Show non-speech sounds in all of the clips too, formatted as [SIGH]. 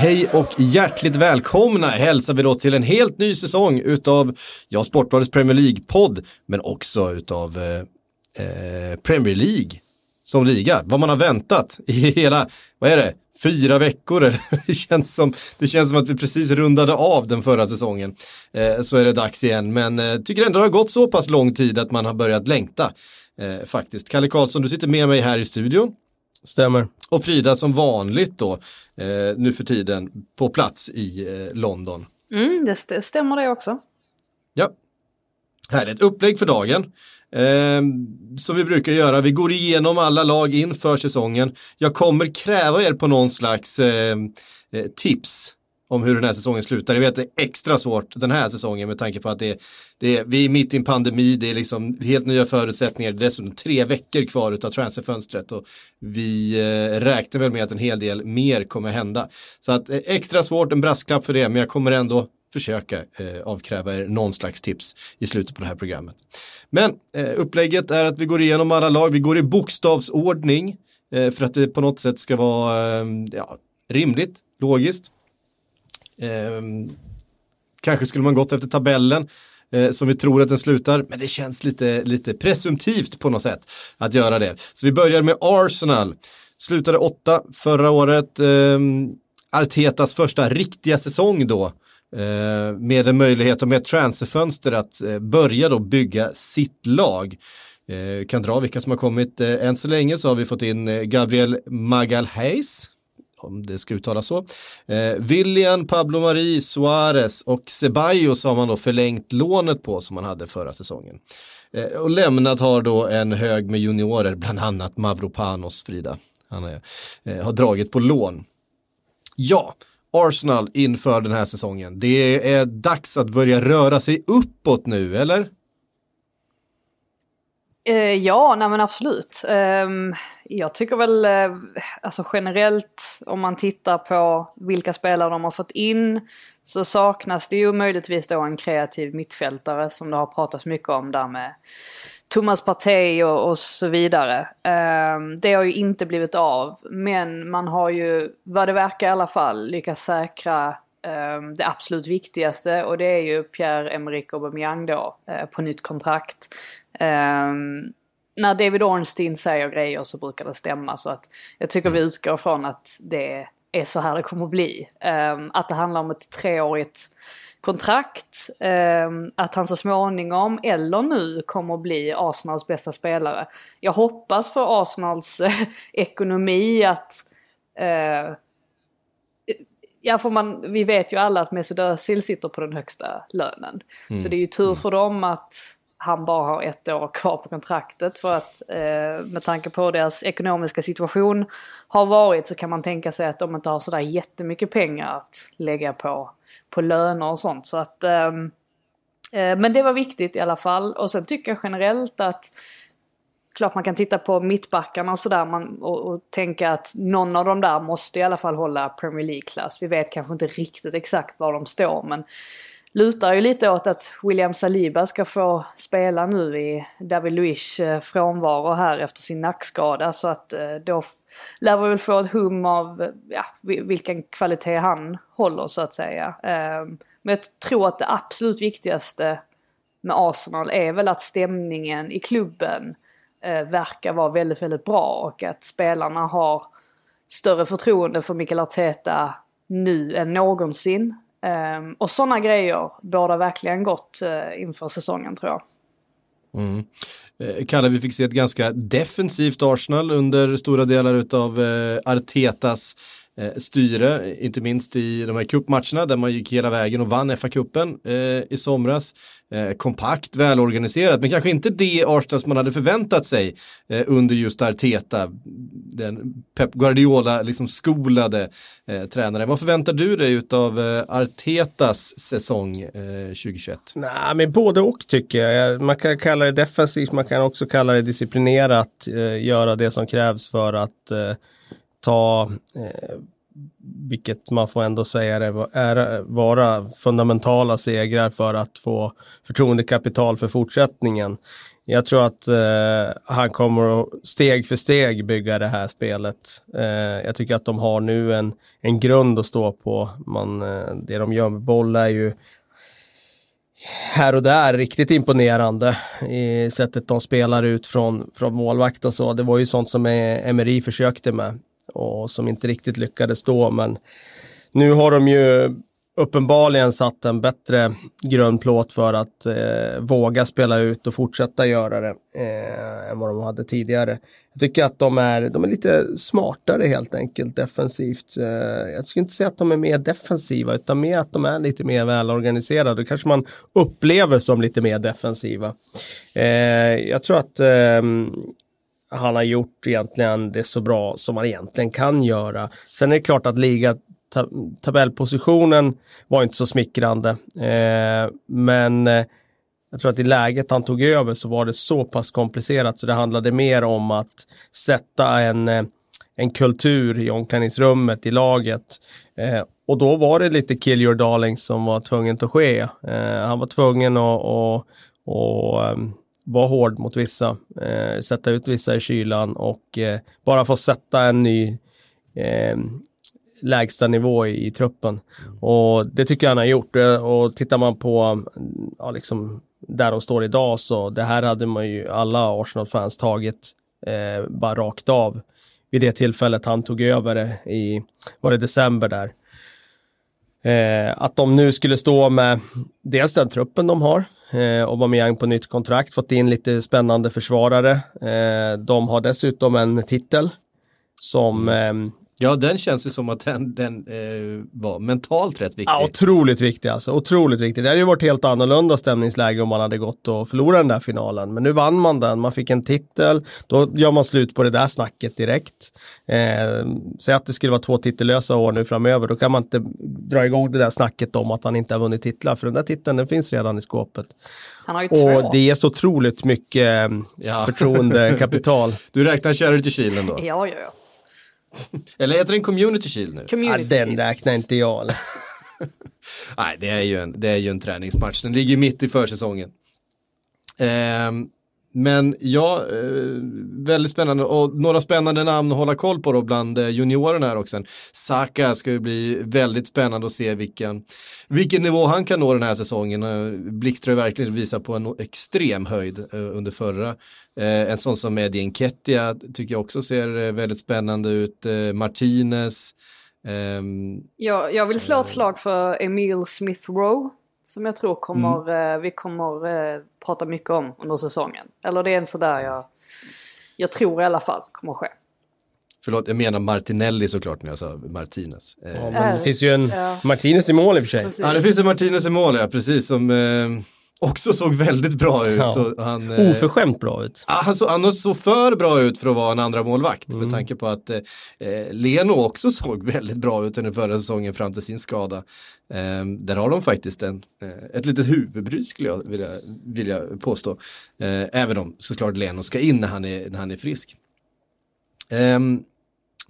Hej och hjärtligt välkomna hälsar vi då till en helt ny säsong utav ja, Sportbladets Premier League-podd men också utav eh, eh Premier League som liga. Vad man har väntat i hela, vad är det, fyra veckor eller? [LAUGHS] det, känns som, det känns som att vi precis rundade av den förra säsongen. Eh, så är det dags igen men eh, tycker ändå det har gått så pass lång tid att man har börjat längta eh, faktiskt. Kalle Karlsson, du sitter med mig här i studion. Stämmer. Och Frida som vanligt då, eh, nu för tiden, på plats i eh, London. Mm, det st- stämmer det också. Ja, här är ett upplägg för dagen. Eh, som vi brukar göra, vi går igenom alla lag inför säsongen. Jag kommer kräva er på någon slags eh, eh, tips om hur den här säsongen slutar. Jag vet att det är extra svårt den här säsongen med tanke på att det, det är, vi är mitt i en pandemi, det är liksom helt nya förutsättningar, det är dessutom tre veckor kvar utav transferfönstret och vi eh, räknar väl med att en hel del mer kommer hända. Så att eh, extra svårt, en brasklapp för det, men jag kommer ändå försöka eh, avkräva er någon slags tips i slutet på det här programmet. Men eh, upplägget är att vi går igenom alla lag, vi går i bokstavsordning eh, för att det på något sätt ska vara eh, ja, rimligt, logiskt. Ehm, kanske skulle man gått efter tabellen eh, som vi tror att den slutar, men det känns lite, lite presumtivt på något sätt att göra det. Så vi börjar med Arsenal. Slutade åtta förra året. Eh, Artetas första riktiga säsong då. Eh, med en möjlighet och med ett transferfönster att eh, börja då bygga sitt lag. Eh, kan dra vilka som har kommit. Eh, än så länge så har vi fått in eh, Gabriel Magalhaes om det ska uttalas så. Eh, William, Pablo Mari, Suarez och Ceballos har man då förlängt lånet på som man hade förra säsongen. Eh, och lämnat har då en hög med juniorer, bland annat Mavropanos Frida. Han är, eh, har dragit på lån. Ja, Arsenal inför den här säsongen. Det är dags att börja röra sig uppåt nu, eller? Eh, ja, nej men absolut. Eh, jag tycker väl, eh, alltså generellt, om man tittar på vilka spelare de har fått in, så saknas det ju möjligtvis då en kreativ mittfältare som det har pratats mycket om där med Thomas Partey och, och så vidare. Ehm, det har ju inte blivit av, men man har ju, vad det verkar i alla fall, lyckats säkra ehm, det absolut viktigaste och det är ju Pierre-Emerick Aubameyang då eh, på nytt kontrakt. Ehm, när David Ornstein säger grejer så brukar det stämma så att jag tycker vi utgår från att det är så här det kommer att bli. Ehm, att det handlar om ett treårigt kontrakt, att han så småningom eller nu kommer att bli Arsenals bästa spelare. Jag hoppas för Arsenals eh, ekonomi att eh, Ja, för man, vi vet ju alla att Mesut Özil sitter på den högsta lönen. Så det är ju tur för dem att han bara har ett år kvar på kontraktet. För att eh, med tanke på deras ekonomiska situation har varit så kan man tänka sig att de inte har sådär jättemycket pengar att lägga på, på löner och sånt. Så att, ehm, eh, men det var viktigt i alla fall. Och sen tycker jag generellt att klart man kan titta på mittbackarna och sådär och, och tänka att någon av dem där måste i alla fall hålla Premier League-klass. Vi vet kanske inte riktigt exakt var de står men lutar ju lite åt att William Saliba ska få spela nu i David Luiz eh, frånvaro här efter sin nackskada så att eh, då lär vi väl få ett hum av eh, ja, vilken kvalitet han håller så att säga. Ehm, men jag tror att det absolut viktigaste med Arsenal är väl att stämningen i klubben eh, verkar vara väldigt, väldigt bra och att spelarna har större förtroende för Mikael Arteta nu än någonsin. Ehm, och sådana grejer båda verkligen gott eh, inför säsongen tror jag. Mm. Eh, Kalle, vi fick se ett ganska defensivt Arsenal under stora delar av eh, Artetas eh, Eh, styre, inte minst i de här cupmatcherna där man gick hela vägen och vann FA-cupen eh, i somras. Eh, kompakt, välorganiserat, men kanske inte det Arsenal som man hade förväntat sig eh, under just Arteta, den Pep Guardiola liksom skolade eh, tränare. Vad förväntar du dig av eh, Artetas säsong eh, 2021? Nej, men både och tycker jag. Man kan kalla det defensivt, man kan också kalla det disciplinerat, eh, göra det som krävs för att ta eh, vilket man får ändå säga är, är vara fundamentala segrar för att få förtroendekapital för fortsättningen. Jag tror att eh, han kommer att steg för steg bygga det här spelet. Eh, jag tycker att de har nu en, en grund att stå på. Man, eh, det de gör med boll är ju här och där riktigt imponerande i sättet de spelar ut från, från målvakt och så. Det var ju sånt som e- Emery försökte med och som inte riktigt lyckades då. Men nu har de ju uppenbarligen satt en bättre grundplåt för att eh, våga spela ut och fortsätta göra det eh, än vad de hade tidigare. Jag tycker att de är, de är lite smartare helt enkelt defensivt. Eh, jag skulle inte säga att de är mer defensiva utan mer att de är lite mer välorganiserade. Då kanske man upplever som lite mer defensiva. Eh, jag tror att ehm, han har gjort egentligen det så bra som man egentligen kan göra. Sen är det klart att liga tabellpositionen var inte så smickrande. Eh, men eh, jag tror att i läget han tog över så var det så pass komplicerat så det handlade mer om att sätta en, eh, en kultur i omklädningsrummet, i laget. Eh, och då var det lite kill your darling som var tvungen att ske. Eh, han var tvungen att att, att, att vara hård mot vissa, eh, sätta ut vissa i kylan och eh, bara få sätta en ny eh, lägsta nivå i, i, truppen. Och det tycker jag han har gjort. Eh, och tittar man på ja, liksom, där de står idag så det här hade man ju alla Arsenal-fans tagit eh, bara rakt av vid det tillfället han tog över det i, var det december där. Eh, att de nu skulle stå med dels den truppen de har, eh, Aubameyang på nytt kontrakt, fått in lite spännande försvarare. Eh, de har dessutom en titel som mm. eh, Ja, den känns ju som att den, den eh, var mentalt rätt viktig. Ja, otroligt viktig alltså. Otroligt viktig. Det hade ju varit helt annorlunda stämningsläge om man hade gått och förlorat den där finalen. Men nu vann man den, man fick en titel. Då gör man slut på det där snacket direkt. Eh, säg att det skulle vara två titellösa år nu framöver. Då kan man inte dra igång det där snacket om att han inte har vunnit titlar. För den där titeln, den finns redan i skåpet. Han har ju och två. det ger så otroligt mycket ja. förtroendekapital. [LAUGHS] du räknar kärret till Kilen då? Ja, ja, ja. Eller heter den Community Shield nu? Community ja, den räknar inte jag. [LAUGHS] Nej, det är, ju en, det är ju en träningsmatch. Den ligger mitt i försäsongen. Um, men ja, eh, väldigt spännande och några spännande namn att hålla koll på då bland eh, juniorerna här också. Saka ska ju bli väldigt spännande att se vilken, vilken nivå han kan nå den här säsongen. Eh, Blixtra verkligen visar på en extrem höjd under förra. En sån som Eddie Enketia tycker jag också ser väldigt spännande ut. Martinez. Ehm, jag, jag vill slå ett slag för Emil Smith Rowe som jag tror kommer, mm. Eh, vi kommer eh, prata mycket om under säsongen. Eller det är en sådär jag, jag tror i alla fall kommer ske. Förlåt, jag menar Martinelli såklart när jag sa Martinez. Ja, men det finns ju en ja. Martinez i mål i och för sig. Precis. Ja, det finns en Martinez i mål, ja, precis. Som, eh, också såg väldigt bra ut. Ja. han, eh, Oförskämt bra ut. Han, så, han såg för bra ut för att vara en andra målvakt mm. med tanke på att eh, eh, Leno också såg väldigt bra ut under förra säsongen fram till sin skada. Eh, där har de faktiskt en, eh, ett litet huvudbry skulle jag vilja, vilja påstå. Eh, även om såklart Leno ska in när han är, när han är frisk. Um,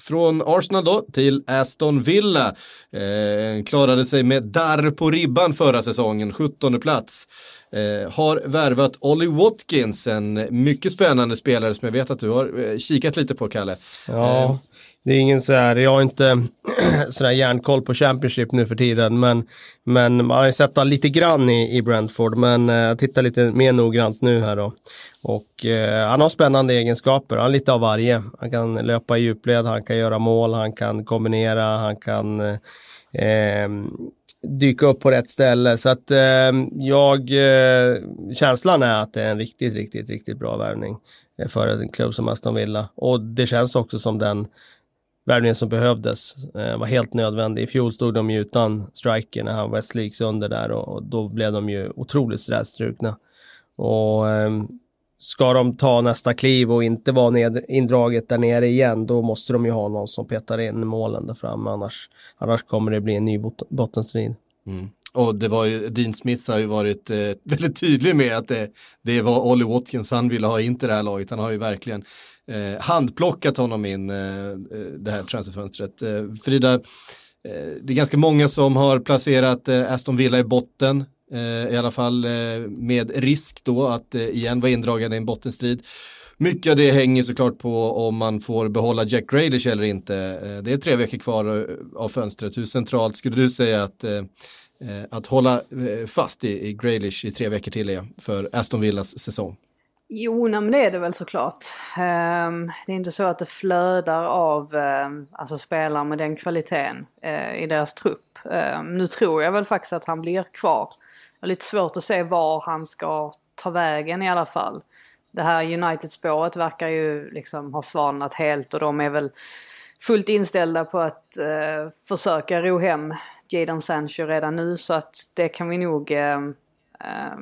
från Arsenal då till Aston Villa. Eh, klarade sig med darr på ribban förra säsongen, 17 plats. Eh, har värvat Ollie Watkins, en mycket spännande spelare som jag vet att du har eh, kikat lite på, Kalle. Ja, eh. det är ingen så här, jag har inte [CLEARS THROAT] sådär järnkoll på Championship nu för tiden, men, men man har ju sett han lite grann i, i Brentford, men eh, jag tittar lite mer noggrant nu här då. Och eh, han har spännande egenskaper, han har lite av varje. Han kan löpa i djupled, han kan göra mål, han kan kombinera, han kan eh, dyka upp på rätt ställe. Så att eh, jag, eh, känslan är att det är en riktigt, riktigt, riktigt bra värvning eh, för en klubb som Aston Villa. Och det känns också som den värvningen som behövdes. Eh, var helt nödvändig. I fjol stod de ju utan striker när han Wesley gick under där och, och då blev de ju otroligt strävstrukna. Och eh, ska de ta nästa kliv och inte vara ned, indraget där nere igen, då måste de ju ha någon som petar in målen där framme, annars, annars kommer det bli en ny bot bottenstrid. Mm. Och det var ju, Dean Smith har ju varit eh, [LAUGHS] väldigt tydlig med att det, det var Olly Watkins han ville ha in till det här laget. Han har ju verkligen eh, handplockat honom in eh, eh, det här transferfönstret. Eh, Frida, eh, det är ganska många som har placerat eh, Aston Villa i botten. Eh, I alla fall eh, med risk då att eh, igen vara indragen i en bottenstrid. Mycket av det hänger såklart på om man får behålla Jack Grealish eller inte. Det är tre veckor kvar av fönstret. Hur centralt skulle du säga att att hålla fast i, Grealish i tre veckor till är för Aston Villas säsong? Jo, nej, men det är det väl såklart. Ehm, det är inte så att det flödar av ehm, alltså spelare med den kvaliteten i deras trupp. Ehm, nu tror jag väl faktiskt att han blir kvar. Jag har lite svårt att se var han ska ta vägen i alla fall. Det här United-spåret verkar ju liksom ha svalnat helt och de är väl fullt inställda på att eh, försöka ro hem Jadon Sancho redan nu så att det kan vi nog... Eh, eh,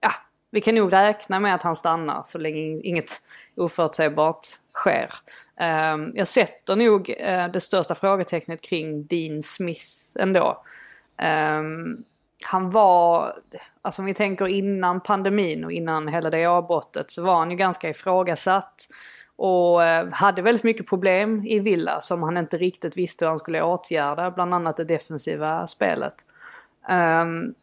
ja, vi kan nog räkna med att han stannar så länge inget oförutsägbart sker. Eh, jag sätter nog eh, det största frågetecknet kring Dean Smith ändå. Ehm, han var, alltså om vi tänker innan pandemin och innan hela det avbrottet så var han ju ganska ifrågasatt. Och eh, hade väldigt mycket problem i Villa som han inte riktigt visste hur han skulle åtgärda. Bland annat det defensiva spelet. Um,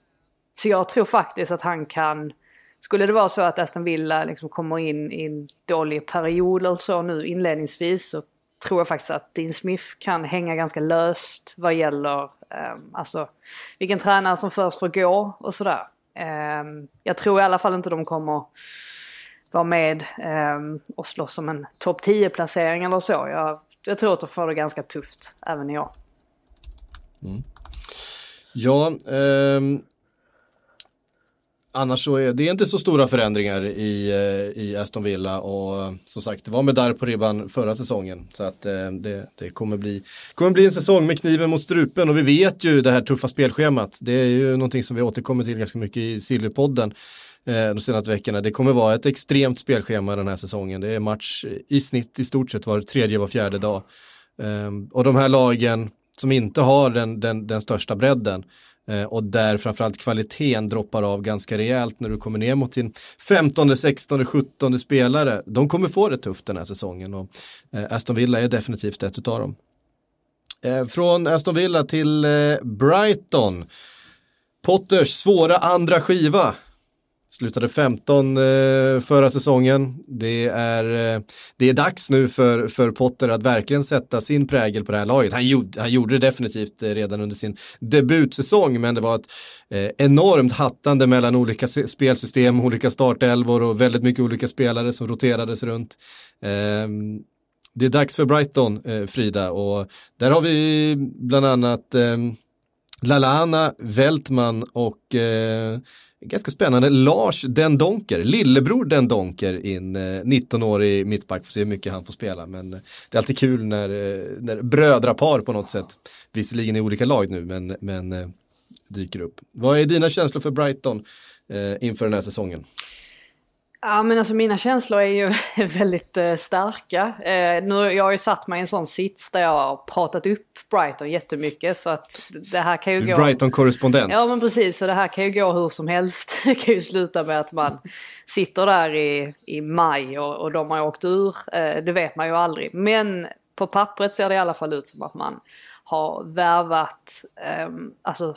så jag tror faktiskt att han kan... Skulle det vara så att Aston Villa liksom kommer in i en dålig period eller så nu inledningsvis så tror jag faktiskt att Dean Smith kan hänga ganska löst vad gäller Ehm, alltså, vilken tränare som först får gå och sådär. Ehm, jag tror i alla fall inte de kommer vara med ehm, och slåss om en topp 10-placering eller så. Jag, jag tror att de får det ganska tufft även i år. Mm. Ja, eh, annars så är det inte så stora förändringar i, eh, i Aston Villa och eh, som sagt det var med där på ribban förra säsongen så att eh, det, det kommer, bli, kommer bli en säsong med kniven mot strupen och vi vet ju det här tuffa spelschemat det är ju någonting som vi återkommer till ganska mycket i Silverpodden de senaste veckorna. Det kommer vara ett extremt spelschema den här säsongen. Det är match i snitt i stort sett var tredje, var fjärde dag. Ehm, och de här lagen som inte har den, den, den största bredden Eh, och där framförallt kvaliteten droppar av ganska rejält när du kommer ner mot din 15, 16, 17 spelare. De kommer få det tufft den här säsongen och eh, Aston Villa är definitivt ett av dem. Eh, från Aston Villa till Brighton. Potters svåra andra skiva Slutade 15 eh, förra säsongen. Det är, eh, det är dags nu för, för Potter att verkligen sätta sin prägel på det här laget. Han, gjorde, han gjorde det definitivt eh, redan under sin debutsäsong, men det var ett eh, enormt hattande mellan olika spelsystem, olika startelvor och väldigt mycket olika spelare som roterades runt. Ehm, det är dags för Brighton, eh, Frida, och där har vi bland annat ehm, Lalana, Veltman och eh, ganska spännande, Lars Den Donker, lillebror Den Donker in, eh, 19-årig mittback, får se hur mycket han får spela. Men eh, det är alltid kul när, eh, när brödrapar på något sätt, visserligen i olika lag nu, men, men eh, dyker upp. Vad är dina känslor för Brighton eh, inför den här säsongen? Ja men alltså mina känslor är ju [LAUGHS] väldigt eh, starka. Eh, nu, jag har ju satt mig i en sån sits där jag har pratat upp Brighton jättemycket så att det här kan ju gå... Brighton-korrespondent. Ja men precis, så det här kan ju gå hur som helst. [LAUGHS] Det kan ju sluta med att man sitter där i, i maj och, och de har åkt ur. Eh, det vet man ju aldrig. Men på pappret ser det i alla fall ut som att man har värvat, eh, alltså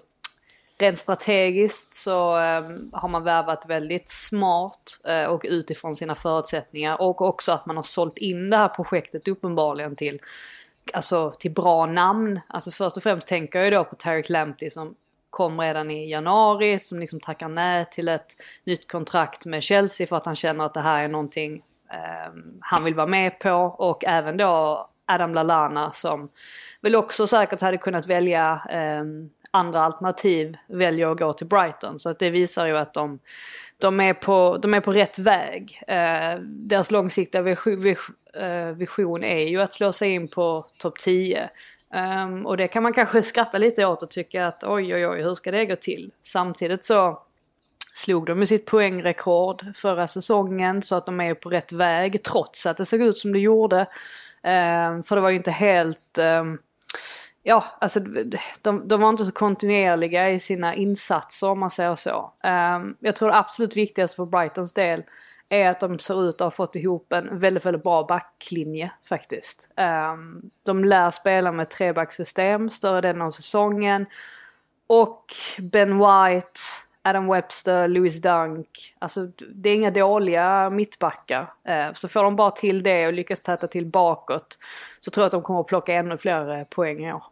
Rent strategiskt så eh, har man värvat väldigt smart eh, och utifrån sina förutsättningar och också att man har sålt in det här projektet uppenbarligen till, alltså, till bra namn. Alltså först och främst tänker jag då på Tarek Lamptey som kom redan i januari som liksom tackar nej till ett nytt kontrakt med Chelsea för att han känner att det här är någonting eh, han vill vara med på och även då Adam Lalana som väl också säkert hade kunnat välja eh, andra alternativ väljer att gå till Brighton. Så att det visar ju att de, de, är, på, de är på rätt väg. Eh, deras långsiktiga vision, vision eh, är ju att slå sig in på topp 10. Um, ehm, och det kan man kanske skratta lite åt och tycka att oj oj oj hur ska det gå till? Samtidigt så slog de ju sitt poängrekord förra säsongen så att de är på rätt väg trots att det såg ut som det gjorde. Um, för det var ju inte helt um, Ja, alltså de, de var inte så kontinuerliga i sina insatser om man säger så. Um, jag tror det absolut viktigaste för Brightons del är att de ser ut att ha fått ihop en väldigt, väldigt bra backlinje faktiskt. Um, de lär spela med trebacksystem större delen av säsongen. Och Ben White, Adam Webster, Louis Dunk. Alltså det är inga dåliga mittbackar. Uh, så får de bara till det och lyckas täta till bakåt så tror jag att de kommer att plocka ännu fler eh, poäng i år.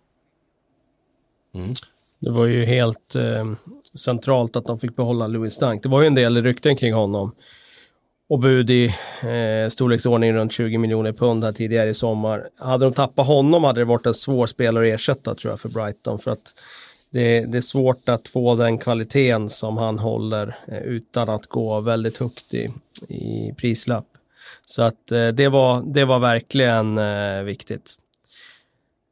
Mm. Det var ju helt eh, centralt att de fick behålla Louis Stank. Det var ju en del rykten kring honom och bud i eh, storleksordning runt 20 miljoner pund här tidigare i sommar. Hade de tappat honom hade det varit en svår spelare att ersätta tror jag för Brighton för att det, det är svårt att få den kvaliteten som han håller eh, utan att gå väldigt högt i, i prislapp. Så att eh, det, var, det var verkligen eh, viktigt.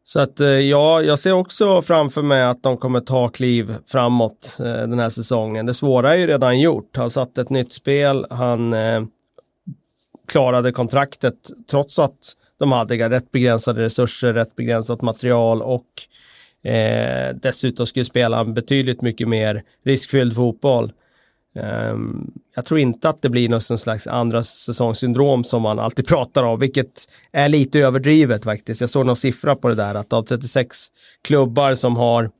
Så att eh, ja, jag ser också framför mig att de kommer ta kliv framåt eh, den här säsongen. Det svåra är ju redan gjort. Han satt ett nytt spel, han eh, klarade kontraktet trots att de hade rätt begränsade resurser, rätt begränsat material och eh, dessutom skulle spela en betydligt mycket mer riskfylld fotboll. Um, jag tror inte att det blir någon slags andra säsongssyndrom som man alltid [LAUGHS] pratar om, vilket är lite överdrivet faktiskt. Jag såg någon siffra på det där att av 36 klubbar som har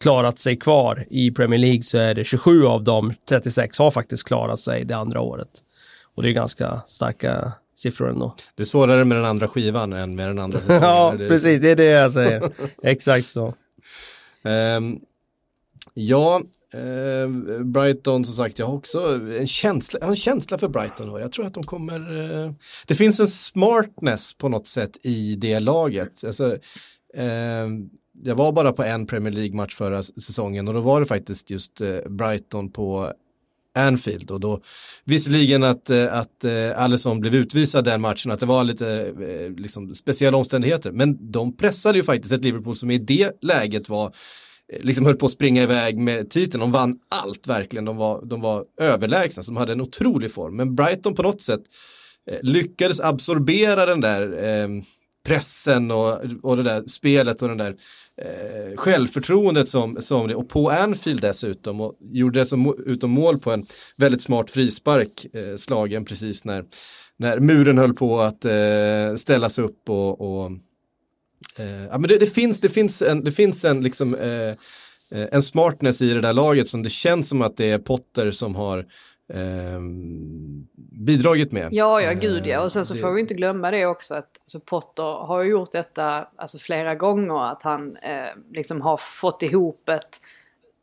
klarat sig kvar i Premier League så är det 27 av dem, 36, har faktiskt klarat sig det andra året. Och det är ganska starka siffror ändå. Det är svårare med den andra skivan än med den andra [LAUGHS] säsongen. ja, precis, det är det jag säger. Exakt så. Um, ja, Eh, Brighton som sagt, jag har också en känsla, jag har en känsla för Brighton. Jag tror att de kommer, eh, det finns en smartness på något sätt i det laget. Alltså, eh, jag var bara på en Premier League-match förra säsongen och då var det faktiskt just eh, Brighton på Anfield och då visserligen att, eh, att eh, Alisson blev utvisad den matchen, att det var lite eh, liksom, speciella omständigheter, men de pressade ju faktiskt ett Liverpool som i det läget var Eh, liksom höll på att springa iväg med titeln. De vann allt verkligen. De var, de var överlägsna, så de hade en otrolig form. Men Brighton på något sätt eh, lyckades absorbera den där eh, pressen och, och det där spelet och den där eh, självförtroendet som, som det, och på Anfield dessutom och gjorde det som utom mål på en väldigt smart frispark eh, slagen precis när, när muren höll på att eh, ställas upp och, och Eh, ja, men det, det, finns, det finns en, det finns en, liksom, eh, eh, en smartness i det där laget som det känns som att det är Potter som har eh, bidragit med. Ja, ja, gud ja. Och sen så det... får vi inte glömma det också att alltså, Potter har gjort detta alltså, flera gånger. Att han eh, liksom har fått ihop ett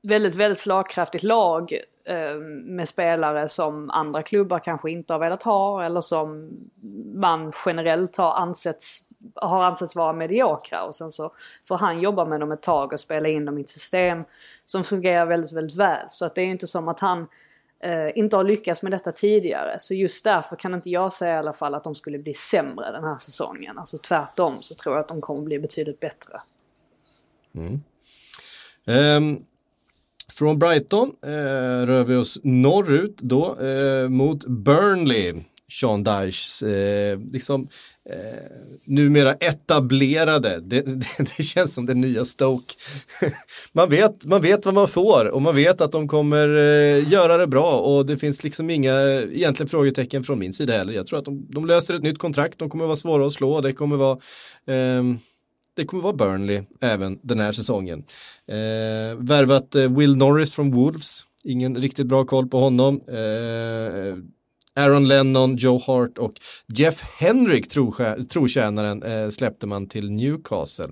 väldigt, väldigt slagkraftigt lag eh, med spelare som andra klubbar kanske inte har velat ha eller som man generellt har ansetts har ansetts vara mediokra och sen så får han jobba med dem ett tag och spela in dem i ett system som fungerar väldigt, väldigt väl. Så att det är inte som att han eh, inte har lyckats med detta tidigare. Så just därför kan inte jag säga i alla fall att de skulle bli sämre den här säsongen. Alltså tvärtom så tror jag att de kommer bli betydligt bättre. Mm. Um, från Brighton eh, rör vi oss norrut då eh, mot Burnley. Sean Dyches, eh, liksom eh, numera etablerade. Det, [LAUGHS] det, det, känns som det nya Stoke. [LAUGHS] man, vet, man vet vad man får och man vet att de kommer eh, göra det bra och det finns liksom inga egentligen frågetecken från min sida heller. Jag tror att de, de löser ett nytt kontrakt, de kommer vara svåra att slå, det kommer vara eh, det kommer vara Burnley även den här säsongen. Eh, värvat eh, Will Norris från Wolves, ingen riktigt bra koll på honom. Eh, Aaron Lennon, Joe Hart och Jeff Henrik, trotjänaren, eh, släppte man till Newcastle.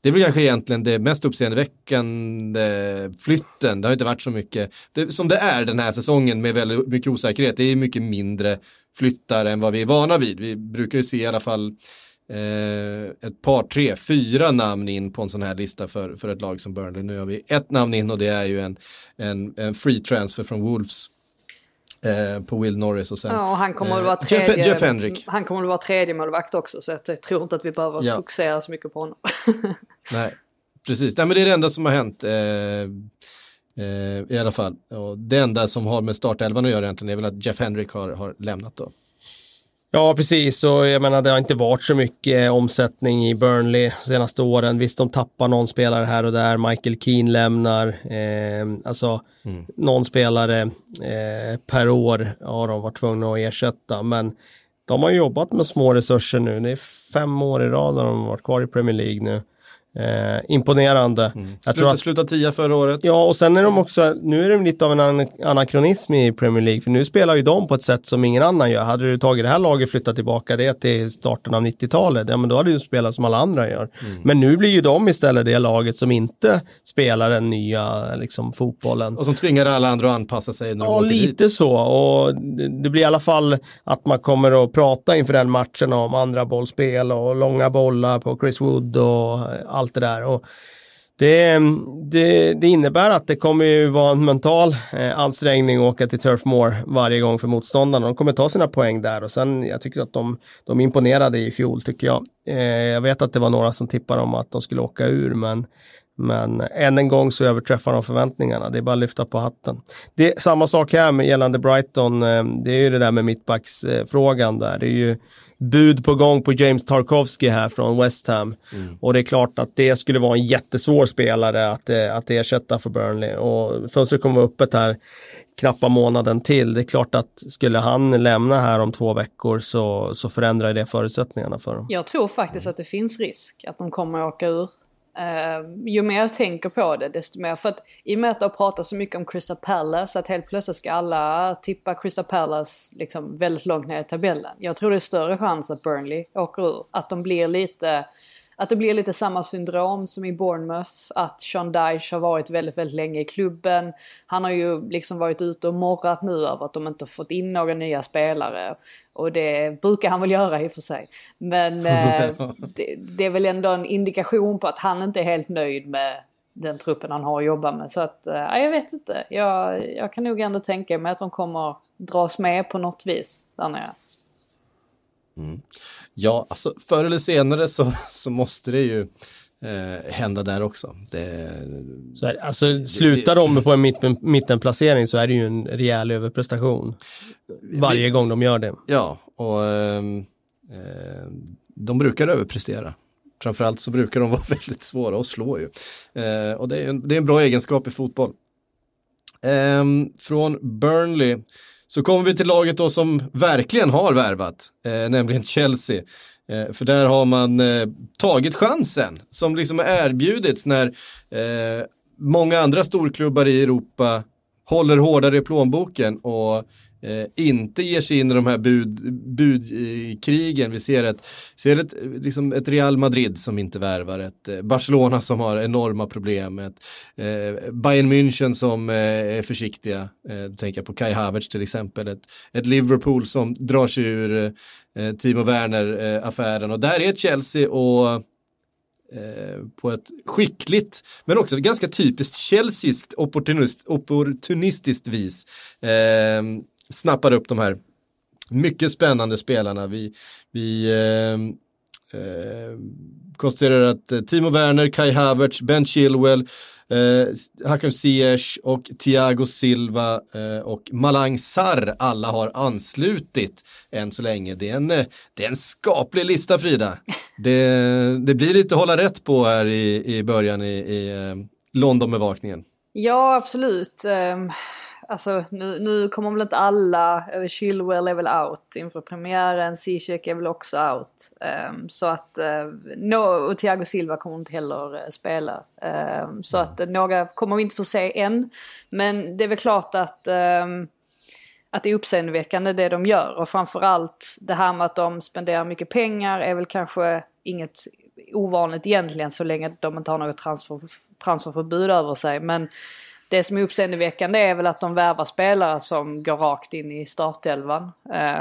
Det är väl kanske egentligen det mest uppseendeväckande flytten. Det har inte varit så mycket, det, som det är den här säsongen med väldigt mycket osäkerhet. Det är mycket mindre flyttar än vad vi är vana vid. Vi brukar ju se i alla fall eh, ett par, tre, fyra namn in på en sån här lista för, för ett lag som Burnley. Nu har vi ett namn in och det är ju en, en, en free transfer från Wolves. Eh, på Will Norris och sen... Ja, och han kommer att eh, vara tredje, Jeff, Jeff Hendrick. Han kommer att vara tredje målvakt också så jag tror inte att vi behöver Ja. fokusera så mycket på honom. [LAUGHS] Nej, precis. Nej, men det är det enda som har hänt. Eh, eh, I alla fall. Och det enda som har med startelvan att göra egentligen är väl att Jeff Hendrick har, har lämnat då. Ja, precis. Och jag menar, det har inte varit så mycket eh, omsättning i Burnley de senaste åren. Visst, de tappar någon spelare här och där. Michael Keane lämnar. Eh, alltså, någon spelare eh, per år har de varit tvungna att ersätta. Men de har jobbat med små resurser nu. Det är fem år i rad de har varit kvar i Premier League nu. Eh, imponerande. Jag tror Sluta, att sluta tia förra året. Ja, och sen är de också, nu är de lite av en an anakronism i Premier League, för nu spelar ju de på ett sätt som ingen annan gör. Hade du tagit det här laget och flyttat tillbaka det till starten av 90-talet, ja men då hade du spelat som alla andra gör. Men nu blir ju de istället det laget som inte spelar den nya liksom, fotbollen. Och som tvingar alla andra att anpassa sig när Ja, åker dit. lite så. Och det, det blir i alla fall att man kommer att prata inför den matchen om andra bollspel och långa bollar på Chris Wood och allt det där. Och det, det, det innebär att det kommer ju vara en mental eh, ansträngning att åka till Turf Moor varje gång för motståndarna. De kommer ta sina poäng där och sen jag tycker att de, de imponerade i fjol tycker jag. Eh, jag vet att det var några som tippade om att de skulle åka ur men men än en gång så överträffar de förväntningarna. Det är bara att lyfta på hatten. Det är samma sak här med gällande Brighton. eh, Det är ju det där med mittbacksfrågan där. Det är ju bud på gång på James Tarkovsky här från West Ham. Och det är klart att det skulle vara en jättesvår spelare att, eh, att ersätta för Burnley. Och fönstret kommer vara öppet här knappa månaden till. Det är klart att skulle han lämna här om två veckor så, så förändrar det förutsättningarna för dem. Jag tror faktiskt att det finns risk att de kommer att åka ur. Uh, ju mer jag tänker på det desto mer. För att i och med att det har pratat så mycket om Crystal Palace att helt plötsligt ska alla tippa Crystal Palace liksom väldigt långt ner i tabellen. Jag tror det är större chans att Burnley åker ur. Att de blir lite att det blir lite samma syndrom som i Bournemouth. Att Sean Dyche har varit väldigt, väldigt länge i klubben. Han har ju liksom varit ute och morrat nu över att de inte fått in några nya spelare. Och det brukar han väl göra i och för sig. Men [LAUGHS] eh, det, det är väl ändå en indikation på att han inte är helt nöjd med den truppen han har att jobba med. Så att, eh, jag vet inte. Jag, jag kan nog ändå tänka mig att de kommer dras med på något vis där nere. Ja, alltså förr eller senare så, så måste det ju eh, hända där också. Det, Så är, det. alltså, slutar de på en mitten, mittenplacering så är det ju en rejäl överprestation. Varje gång de gör det. ja, och ehm, eh, de brukar överprestera. Framförallt så brukar de vara [LAUGHS] väldigt svåra att slå ju. Eh, och det är, en, det är en bra egenskap i fotboll. Ehm, från Burnley så kommer vi till laget då som verkligen har värvat, eh, nämligen Chelsea. Eh, för där har man eh, tagit chansen som liksom erbjudits när eh, många andra storklubbar i Europa håller hårdare i plånboken och eh, inte ger sig in i de här bud, budkrigen. Vi ser, ett, ser ett, liksom ett Real Madrid som inte värvar, ett eh, Barcelona som har enorma problem, ett eh, Bayern München som eh, är försiktiga, eh, då tänker jag på Kai Havertz till exempel, ett, ett Liverpool som drar sig ur eh, Timo Werner-affären eh, och där är Chelsea och eh, på ett skickligt men också ganska typiskt chelseiskt opportunist, opportunistiskt vis eh, snappar upp de här mycket spännande spelarna. Vi, vi eh, eh, konstaterar att Timo Werner, Kai Havertz, Ben Chilwell, eh, Hakim Ziyech och Thiago Silva eh, och Malang Sarr alla har anslutit än så länge. Det är en, eh, det är en skaplig lista Frida. Det, det blir lite att hålla rätt på här i, i början i, i eh, Londonbevakningen. Ja, absolut. Ehm, Alltså, nu, nu kommer väl inte alla, eh, Chilwell är väl out inför premiären, Ziyech är väl också out. Um, så att, uh, no, och Thiago Silva kommer inte heller uh, spela. Um, så att uh, några kommer vi inte få se än. Men det är väl klart att um, att det är uppseendeväckande det de gör. Och framförallt det här med att de spenderar mycket pengar är väl kanske inget ovanligt egentligen så länge de inte har något transfer, transferförbud över sig. Men det som är uppseendeväckande är väl att de värvar spelare som går rakt in i startelvan.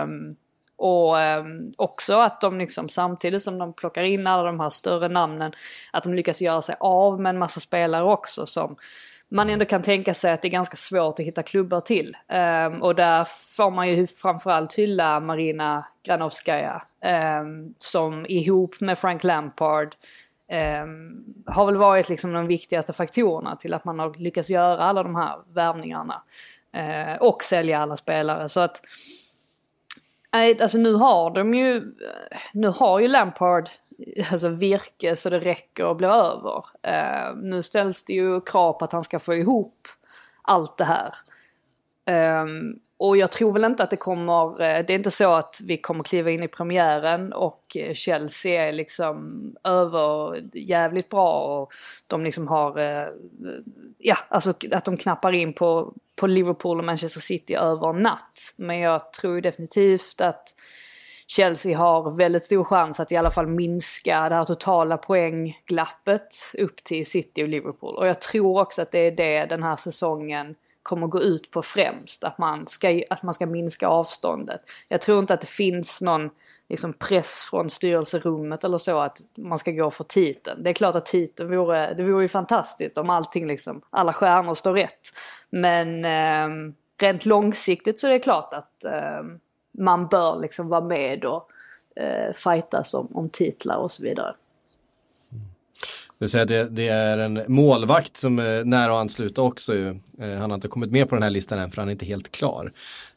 Um, Och um, också att de liksom samtidigt som de plockar in alla de här större namnen, att de lyckas göra sig av med en massa spelare också som man ändå kan tänka sig att det är ganska svårt att hitta klubbar till. Um, och där får man ju framförallt hylla Marina Granovskaja um, som ihop med Frank Lampard eh, har väl varit liksom de viktigaste faktorerna till att man har lyckats göra alla de här värvningarna. Eh, och sälja alla spelare. Så att alltså nu har de ju, nu har ju Lampard [LAUGHS] alltså virke så det räcker och blir över. Eh, nu ställs det ju krav på att han ska få ihop allt det här. Um, och jag tror väl inte att det kommer, eh, det är inte så att vi kommer kliva in i premiären och eh, Chelsea är liksom över jävligt bra och de liksom har, eh, ja alltså att de knappar in på, på Liverpool och Manchester City över en natt. Men jag tror definitivt att Chelsea har väldigt stor chans att i alla fall minska det här totala poängglappet upp till City och Liverpool. Och jag tror också att det är det den här säsongen kommer gå ut på främst. Att man ska, att man ska minska avståndet. Jag tror inte att det finns någon liksom, press från styrelserummet eller så att man ska gå för titeln. Det är klart att titeln vore, det vore ju fantastiskt om allting liksom, alla stjärnor står rätt. Men eh, rent långsiktigt så är det klart att eh, man bör liksom vara med och eh, fightas om, om titlar och så vidare. Det, det, det är en målvakt som är nära att ansluta också. Ju. Eh, han har inte kommit med på den här listan än för han är inte helt klar.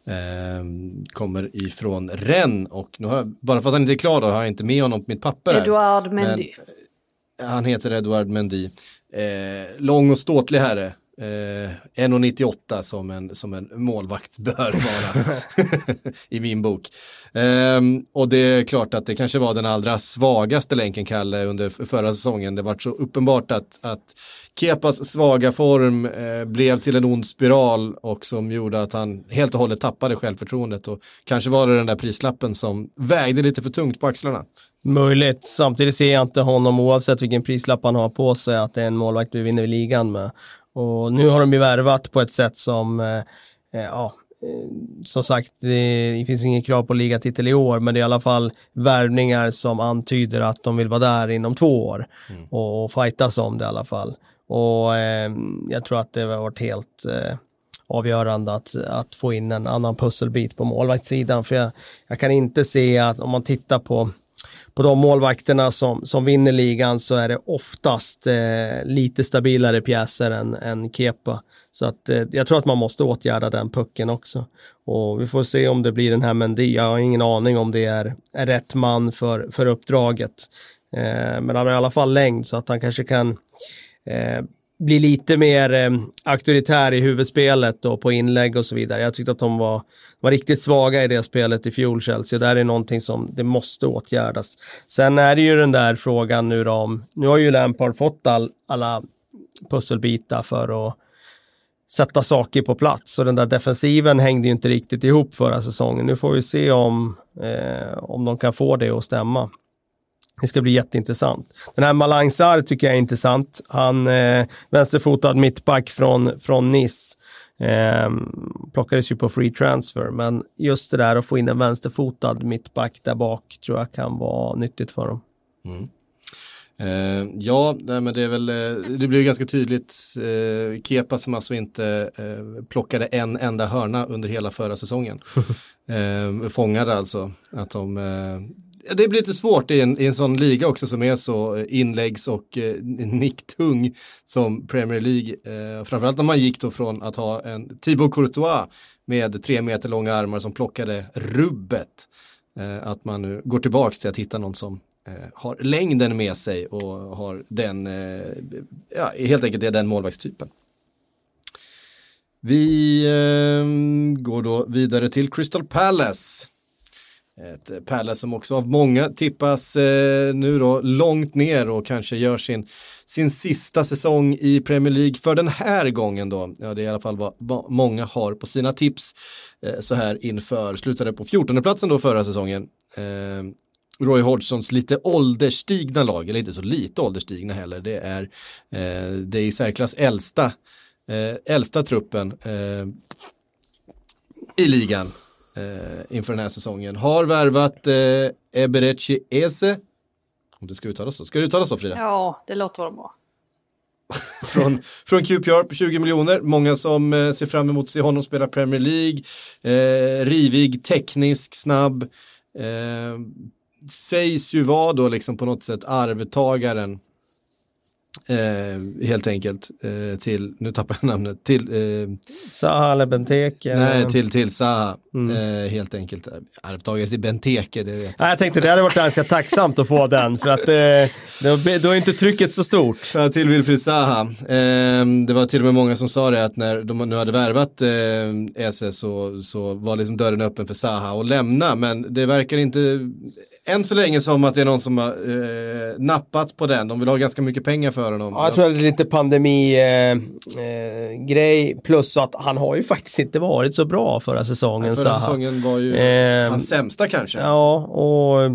Eh, kommer ifrån Rennes och nu har jag, bara för att han inte är klar då har jag inte med honom på mitt papper. Edouard Mendy. han heter Edouard Mendy. Eh, lång och ståtlig herre. Eh, 1,98 som en, som en målvakt bör vara [LAUGHS] i min bok. Eh, och det är klart att det kanske var den allra svagaste länken, Kalle, under förra säsongen. Det var så uppenbart att, att Kepas svaga form eh, blev till en ond spiral och som gjorde att han helt och hållet tappade självförtroendet. Och kanske var det den där prislappen som vägde lite för tungt på axlarna. Möjligt. Samtidigt ser jag inte honom, oavsett vilken prislapp han har på sig, att det är en målvakt vi vinner ligan med. Och nu har de ju värvat på ett sätt som, eh, eh ja, eh, som sagt, det finns inget krav på ligatitel i år, men det är i alla fall värvningar som antyder att de vill vara där inom två år mm. och, och fightas om det i alla fall. Och eh, jag tror att det har varit helt eh, avgörande att, att få in en annan pusselbit på målvaktssidan, för jag, jag kan inte se att om man tittar på på de målvakterna som, som vinner ligan så är det oftast eh, lite stabilare pjäser än, än Kepa. Så att eh, jag tror att man måste åtgärda den pucken också. Och vi får se om det blir den här Mendy. Jag har ingen aning om det är, är rätt man för, för uppdraget. Eh, men han har i alla fall längd så att han kanske kan eh, bli lite mer eh, auktoritär i huvudspelet och på inlägg och så vidare. Jag tyckte att de var, var riktigt svaga i det spelet i fjol, Chelsea. Det där är någonting som det måste åtgärdas. Sen är det ju den där frågan nu då om, nu har ju Lampard fått all, alla pusselbitar för att sätta saker på plats. Så den där defensiven hängde ju inte riktigt ihop förra säsongen. Nu får vi se om, eh, om de kan få det att stämma. Det ska bli jätteintressant. Den här Malangsar tycker jag är intressant. Han eh, vänsterfotad mittback från, från Nice. Eh, plockades ju på free transfer, men just det där att få in en vänsterfotad mittback där bak tror jag kan vara nyttigt för dem. Mm. Eh, ja, nej, men det är väl, eh, det blir ganska tydligt. Eh, Kepa som alltså inte eh, plockade en enda hörna under hela förra säsongen. [LAUGHS] eh, fångade alltså att de eh, det blir lite svårt i en, i en sån liga också som är så eh, inläggs och eh, [LAUGHS] nicktung som Premier League. Eh, framförallt när man gick då från att ha en Thibaut Courtois med tre meter långa armar som plockade rubbet. Eh, att man nu går tillbaks till att hitta någon som eh, har längden med sig och har den, eh, ja, helt enkelt är den målvaktstypen. Vi ehm, går då vidare till Crystal Palace. Ett eh, Pärla som också av många tippas eh, nu då långt ner och kanske gör sin, sin sista säsong i Premier League för den här gången då. Ja, det är i alla fall vad, vad många har på sina tips eh, så här inför. Slutade på 14 platsen då förra säsongen. Eh, Roy Hodgsons lite ålderstigna lag, eller inte så lite ålderstigna heller. Det är eh, det är i särklass äldsta, eh, äldsta truppen eh, i ligan eh, inför den här säsongen. Har värvat eh, Eberechi Eze. Om det ska uttalas så. Ska det uttalas så Frida? Ja, det låter väl [LAUGHS] bra. från, från QPR på 20 miljoner. Många som eh, ser fram emot att se honom spela Premier League. Eh, rivig, teknisk, snabb. Eh, sägs ju vara då liksom på något sätt arvtagaren Eh, helt enkelt eh, till, nu tappar jag namnet, till eh, Zaha eller Benteke. Nej, till, till Zaha. Mm. Eh, helt enkelt. Arvtagare till Benteke, det vet jag. jag tänkte det hade varit ganska tacksamt att få den för att eh, då, är inte trycket så stort. Ja, till Wilfried Zaha. Eh, det var till och med många som sa det att när de nu hade värvat eh, Esse så, så var liksom dörren öppen för Zaha att lämna. Men det verkar inte än så länge som att det är någon som har eh, nappat på den. De vill ha ganska mycket pengar för honom. Ja, jag tror att det är lite pandemi-grej. Eh, eh, plus att han har ju faktiskt inte varit så bra förra säsongen. Ja, förra säsongen var ju eh, hans sämsta kanske. Ja, och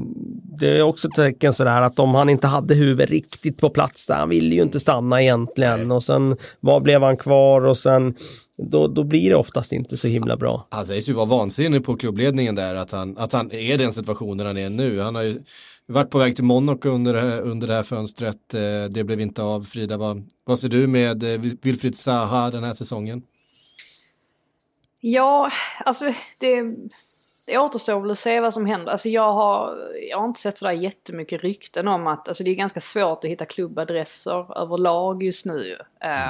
det är också ett tecken sådär att om han inte hade huvudet riktigt på plats där, han ville ju inte stanna egentligen. Nej. Och sen var blev han kvar och sen då, då blir det oftast inte så himla bra. Han sägs ju vara vansinnig på klubbledningen där, att han, att han är den situationen han är nu. Han har ju varit på väg till Monaco under det här, under det här fönstret. Eh, det blev inte av. Frida, vad, vad ser du med eh, Wilfried Zaha den här säsongen? Ja, alltså det det återstår väl att se vad som händer. Alltså jag har, jag har inte sett sådär jättemycket rykten om att, alltså det är ganska svårt att hitta klubbadresser överlag just nu.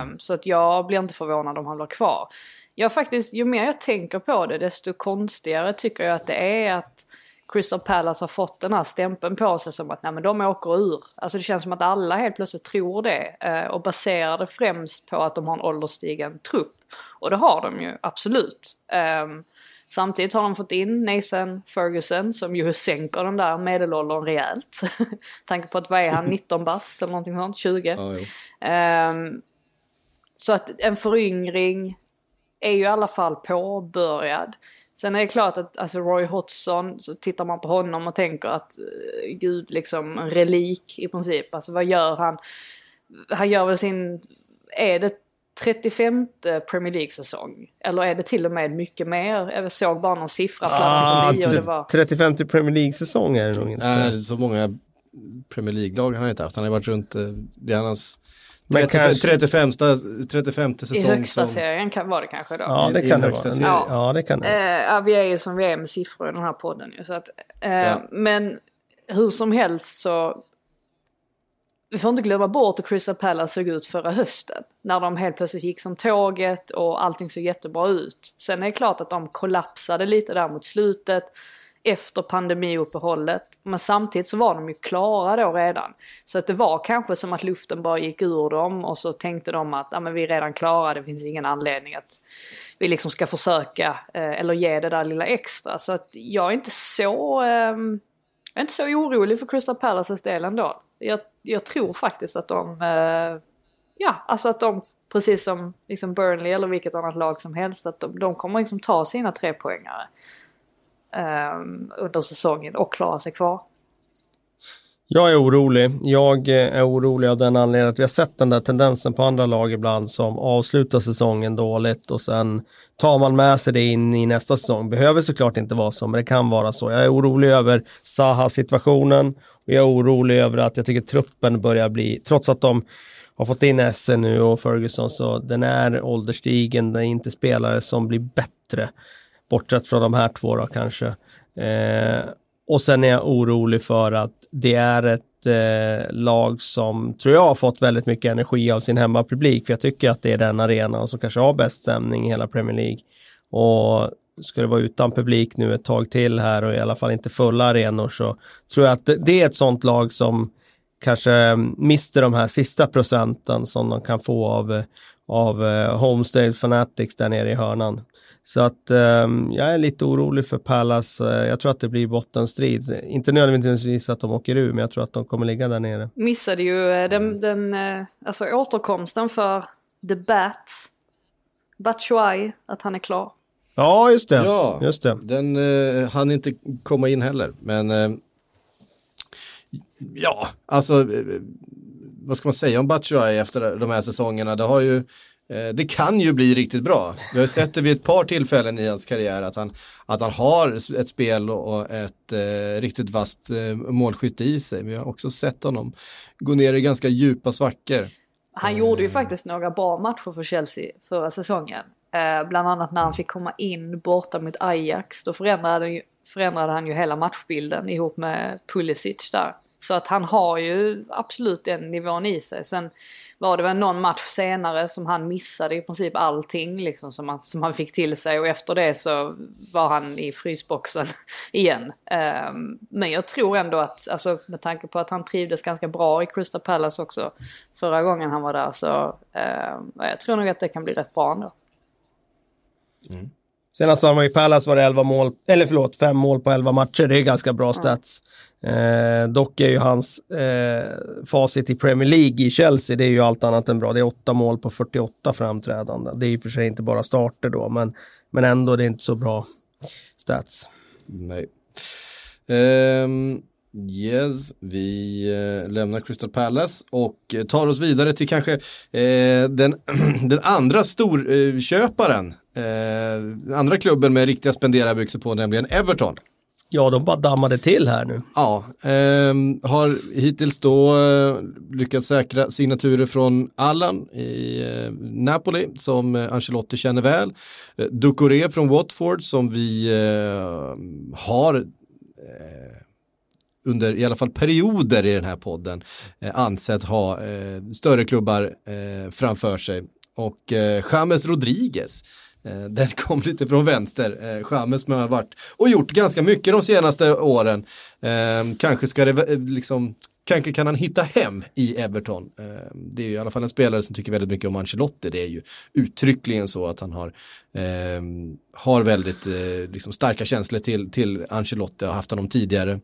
Um, så att jag blir inte förvånad om han blir kvar. Jag faktiskt, ju mer jag tänker på det desto konstigare tycker jag att det är att Crystal Palace har fått den här stämpeln på sig som att nej men de åker ur. Alltså det känns som att alla helt plötsligt tror det uh, och baserar det främst på att de har en ålderstigen trupp. Och det har de ju absolut. Um, Samtidigt har de fått in Nathan Ferguson som ju sänker den där medelåldern rejält. [LAUGHS] Tanke på att vad är han, [LAUGHS] 19 bast eller någonting sånt, 20. Ja, um, så att en föryngring är ju i alla fall påbörjad. Sen är det klart att alltså Roy Hodgson, så tittar man på honom och tänker att uh, gud liksom en relik i princip. Alltså vad gör han? Han gör väl sin, är det 35 Premier League-säsong? Eller är det till och med mycket mer? Jag såg bara någon siffra ah, och det var... 35 Premier League-säsong är det nog inte. Nej, så många Premier League-lag har han inte haft. Han har varit runt, eh, det är hans 35, 35, 35 säsong. I högsta som... serien kan, var det kanske då. Ja, det kan I, det vara. Ja. ja, det kan det. Ja, vi är ju som vi är med siffror i den här podden ju. Så att, eh, ja. Men hur som helst så vi får inte glömma bort hur Crystal Palace såg ut förra hösten. När de helt plötsligt gick som tåget och allting såg jättebra ut. Sen är det klart att de kollapsade lite där mot slutet efter pandemiuppehållet. Men samtidigt så var de ju klara då redan. Så att det var kanske som att luften bara gick ur dem och så tänkte de att ja, men vi är redan klara, det finns ingen anledning att vi liksom ska försöka eh, eller ge det där lilla extra. Så att jag är inte så, eh, jag är inte så orolig för Crystal Palaces del ändå jag, jag tror faktiskt att de, eh, ja, alltså att de, precis som liksom Burnley eller vilket annat lag som helst, att de, de kommer liksom ta sina tre poängare eh, under säsongen och klara sig kvar. Jag är orolig. Jag eh, är orolig av den anledningen att vi har sett den där tendensen på andra lag ibland som avslutar säsongen dåligt och sen tar man med sig det in i nästa säsong. Behöver såklart inte vara så, men det kan vara så. Jag är orolig över Saha-situationen och jag är orolig över att jag tycker truppen börjar bli, trots att de har fått in Essen nu och Ferguson, så den är ålderstigen, det är inte spelare som blir bättre. Bortsett från de här två då kanske. Eh, och sen är jag orolig för att det är ett eh, lag som tror jag har fått väldigt mycket energi av sin hemmapublik. För jag tycker att det är den arenan som kanske har bäst stämning i hela Premier League. Och ska det vara utan publik nu ett tag till här och i alla fall inte fulla arenor så tror jag att det, är ett sånt lag som kanske mister de här sista procenten som de kan få av, av eh, Homestead Fanatics där nere i hörnan. Så att um, jag är lite orolig för Pallas. Uh, jag tror att det blir bottenstrid. Inte nödvändigtvis att de åker ur, men jag tror att de kommer ligga där nere. Missade ju uh, den, den uh, alltså återkomsten för The Bat. Batshuayi, att han är klar. Ja, just det. Ja, just det. den uh, hann inte komma in heller, men ja, alltså vad ska man säga om Batshuayi efter de här säsongerna? Det har ju Eh, det kan ju bli riktigt bra. Vi har sett det vid ett par tillfällen i hans karriär att han, att han har ett spel och ett eh, riktigt vasst eh, målskytte i sig. Vi har också sett honom gå ner i ganska djupa svackor. Han mm. gjorde ju faktiskt några bra matcher för Chelsea förra säsongen. Eh, bland annat när han fick komma in borta mot Ajax. Då förändrade, förändrade han ju hela matchbilden ihop med Pulisic där. Så att han har ju absolut den nivån i sig. Sen var det väl någon match senare som han missade i princip allting liksom som han, som han fick till sig och efter det så var han i frysboxen [LAUGHS] igen. Um, men jag tror ändå att, alltså med tanke på att han trivdes ganska bra i Crystal Palace också förra gången han var där så um, jag tror nog att det kan bli rätt bra ändå. Mm. Senast han var i Palace var det 11 mål, eller förlåt, 5 mål på 11 matcher. Det är ganska bra stats. Eh, dock är ju hans eh, facit i Premier League i Chelsea, det är ju allt annat än bra. Det är 8 mål på 48 framträdande. Det är i och för sig inte bara starter då, men, men ändå det är inte så bra stats. Nej. Um, yes, vi uh, lämnar Crystal Palace och eh, tar oss vidare till kanske uh, den, [CLEARS THROAT] den andra storköparen Den andra klubben med riktiga spenderarbyxor på, nämligen Everton. Ja, de bara dammade till här nu. Ja, eh, har hittills då eh, lyckats säkra signaturer från Allan i eh, Napoli som eh, Ancelotti känner väl. Eh, Ducoré från Watford som vi eh, har eh, under i alla fall perioder i den här podden eh, ansett ha eh, större klubbar eh, framför sig. Och eh, James Rodriguez Eh, Eh, den [LAUGHS] kom lite från vänster, eh, Chamez som har varit och gjort ganska mycket de senaste åren. Eh, kanske ska det liksom, kanske kan han hitta hem i Everton. Det är ju i alla fall en spelare som tycker väldigt mycket om Ancelotti. Det är ju uttryckligen så att han har, eh, har väldigt eh, liksom starka känslor till, till Ancelotti, har haft honom tidigare.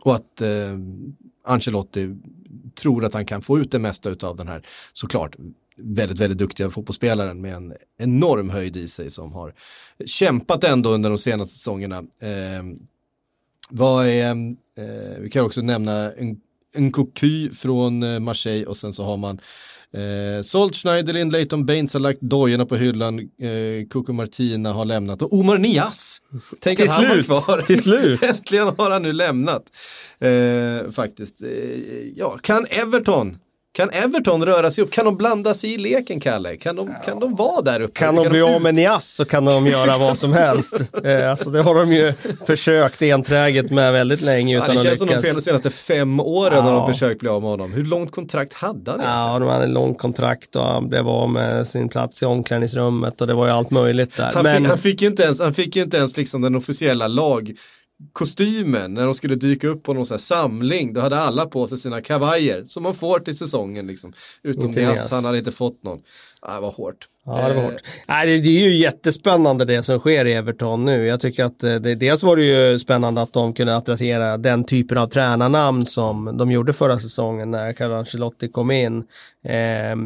Och att eh, Ancelotti tror att han kan få ut det mesta av den här, såklart, väldigt, väldigt duktiga fotbollsspelaren med en enorm höjd i sig som har kämpat ändå under de senaste säsongerna. Eh, vad är, eh, vi kan också nämna en, en Cocu från eh, Marseille och sen så har man Eh, Solt Schneiderlin, Leighton Baines har lagt dojorna på hyllan, eh, Coco Martina har lämnat och Omar Nias. Tänk till att han slut, var kvar. Till slut. [LAUGHS] Äntligen har han nu lämnat. Eh, faktiskt. Eh, ja, kan Everton kan Everton röra sig upp? Kan de blanda sig i leken, Kalle? Kan de, ja. kan de vara där uppe? Kan de bli av med Nias så kan de göra vad som helst. [LAUGHS] Eh, alltså, det har de ju försökt enträget med väldigt länge utan ja, det känns som de senaste fem åren ja. har de försökt bli av med honom. Hur långt kontrakt hade han? Ja, de hade en långt kontrakt och han blev av med sin plats i omklädningsrummet och det var ju allt möjligt där. Han, Men... fick, han fick ju inte ens, han fick inte ens liksom den officiella lag kostymen när de skulle dyka upp på någon sån samling. Då hade alla på sig sina kavajer som man får till säsongen. Liksom. Utom Diaz, han hade inte fått någon. Ah, det var hårt. Ja, det var hårt. Eh. det, är ju jättespännande det som sker i Everton nu. Jag tycker att eh, det, dels var det ju spännande att de kunde attrahera den typen av tränarnamn som de gjorde förra säsongen när Carlo Ancelotti kom in. Eh,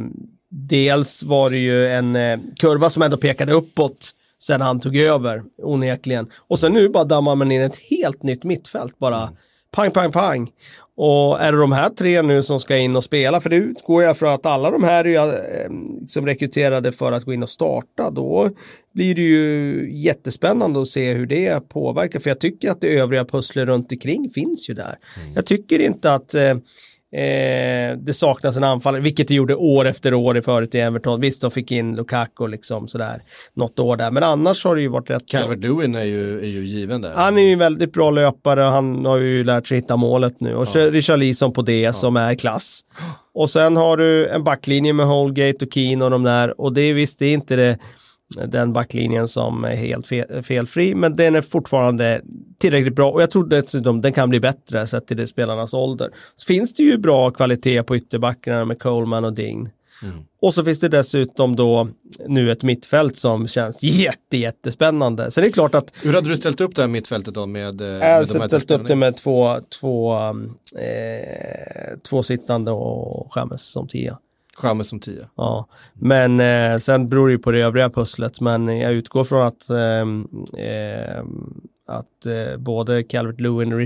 dels var det ju en eh, kurva som ändå pekade uppåt sen han tog över, onekligen. Och sen nu bara dammar man in ett helt nytt mittfält bara. Mm. Pang, pang, pang. Och är det de här tre nu som ska in och spela, för det utgår jag från att alla de här är ju eh, som rekryterade för att gå in och starta, då blir det ju jättespännande att se hur det påverkar. För jag tycker att det övriga pusslet runt omkring finns ju där. Mm. Jag tycker inte att eh, Eh, det saknas en anfallare, vilket det gjorde år efter år i förut i Everton. Visst, de fick in Lukaku liksom sådär något år där, men annars har det ju varit rätt. Calvert Lewin är ju, är ju given där. Han är ju väldigt bra löpare, han har ju lärt sig hitta målet nu. Och ja. Richarlison på det ja. som är klass. Och sen har du en backlinje med Holgate och Keane och de där. Och det är visst, det är inte det den backlinjen som är helt fel, felfri, men den är fortfarande tillräckligt bra och jag tror dessutom den kan bli bättre sett till spelarnas ålder. Så finns det ju bra kvalitet på ytterbackarna med Coleman och Ding. Mm. Och så finns det dessutom då nu ett mittfält som känns [LAUGHS] jätte, jättespännande. Så det är klart att... Hur hade du ställt upp det här mittfältet då med, eh, med Jag har ställt upp det med två, två, eh, två sittande och Chamez som tia. Chamez som 10. Ja, men eh, sen beror det ju på det övriga pusslet. Men jag utgår från att eh, att eh, både Calvert Lewin och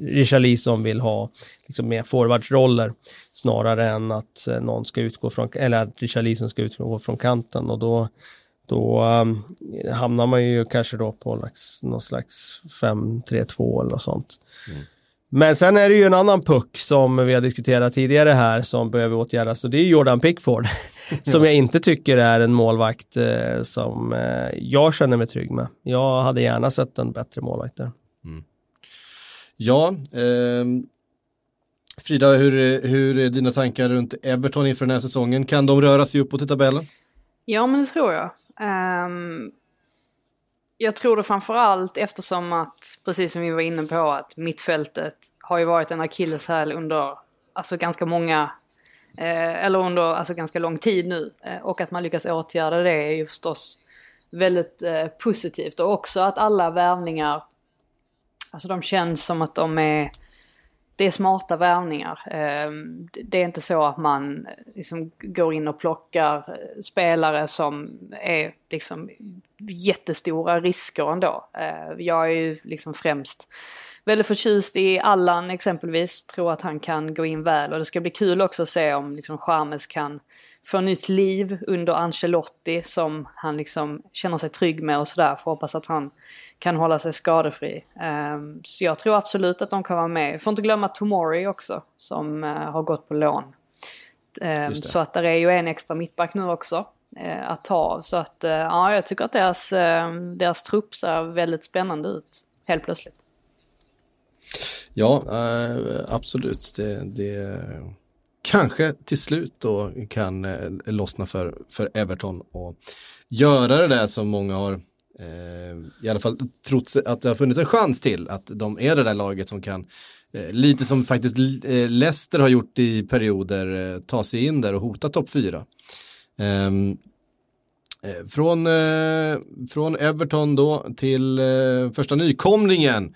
Richarlison vill ha liksom mer forwardsroller snarare än att eh, någon ska utgå från, eller att Richarlison ska utgå från kanten och då då um, hamnar man ju kanske då på någon slags 5-3-2 eller något sånt. Mm. Men sen är det ju en annan puck som vi har diskuterat tidigare här som behöver åtgärdas och det är Jordan Pickford. [LAUGHS] som jag inte tycker är en målvakt eh, som eh, jag känner mig trygg med. Jag hade gärna sett en bättre målvakt där. Mm. Ja, eh, Frida, hur, hur är dina tankar runt Everton inför den här säsongen? Kan de röra sig uppåt i tabellen? Ja, men det tror jag. Um, jag tror det framförallt eftersom att, precis som vi var inne på, att mittfältet har ju varit en akilleshäl under alltså ganska många, eh, eller under alltså ganska lång tid nu. Eh, och att man lyckas åtgärda det är ju förstås väldigt eh, positivt. Och också att alla värvningar, alltså de känns som att de är det är smarta värvningar. Eh, det är inte så att man eh, liksom går in och plockar eh, spelare som är liksom jättestora risker ändå. Ehm, jag är ju liksom främst väldigt förtjust i Allan exempelvis. Tror att han kan gå in väl och det ska bli kul också att se om liksom Charmes kan få nytt liv under Ancelotti som han liksom känner sig trygg med och sådär. Får hoppas att han kan hålla sig skadefri. Um, så jag tror absolut att de kan vara med. Får inte glömma Tomori också som uh, har gått på lån. Um, så att det är ju en extra mittback nu också eh, att ta av. Så att eh, ja, jag tycker att deras, eh, deras trupp ser väldigt spännande ut helt plötsligt. Ja, eh, absolut. Det, det kanske till slut då kan eh, lossna för, för Everton och göra det där som många har eh, i alla fall trots att det har funnits en chans till att de är det där laget som kan, lite som faktiskt Leicester har gjort i perioder, ta sig in där och hota topp 4. Ehm, eh, från, eh, från Everton då till eh, första nykomlingen,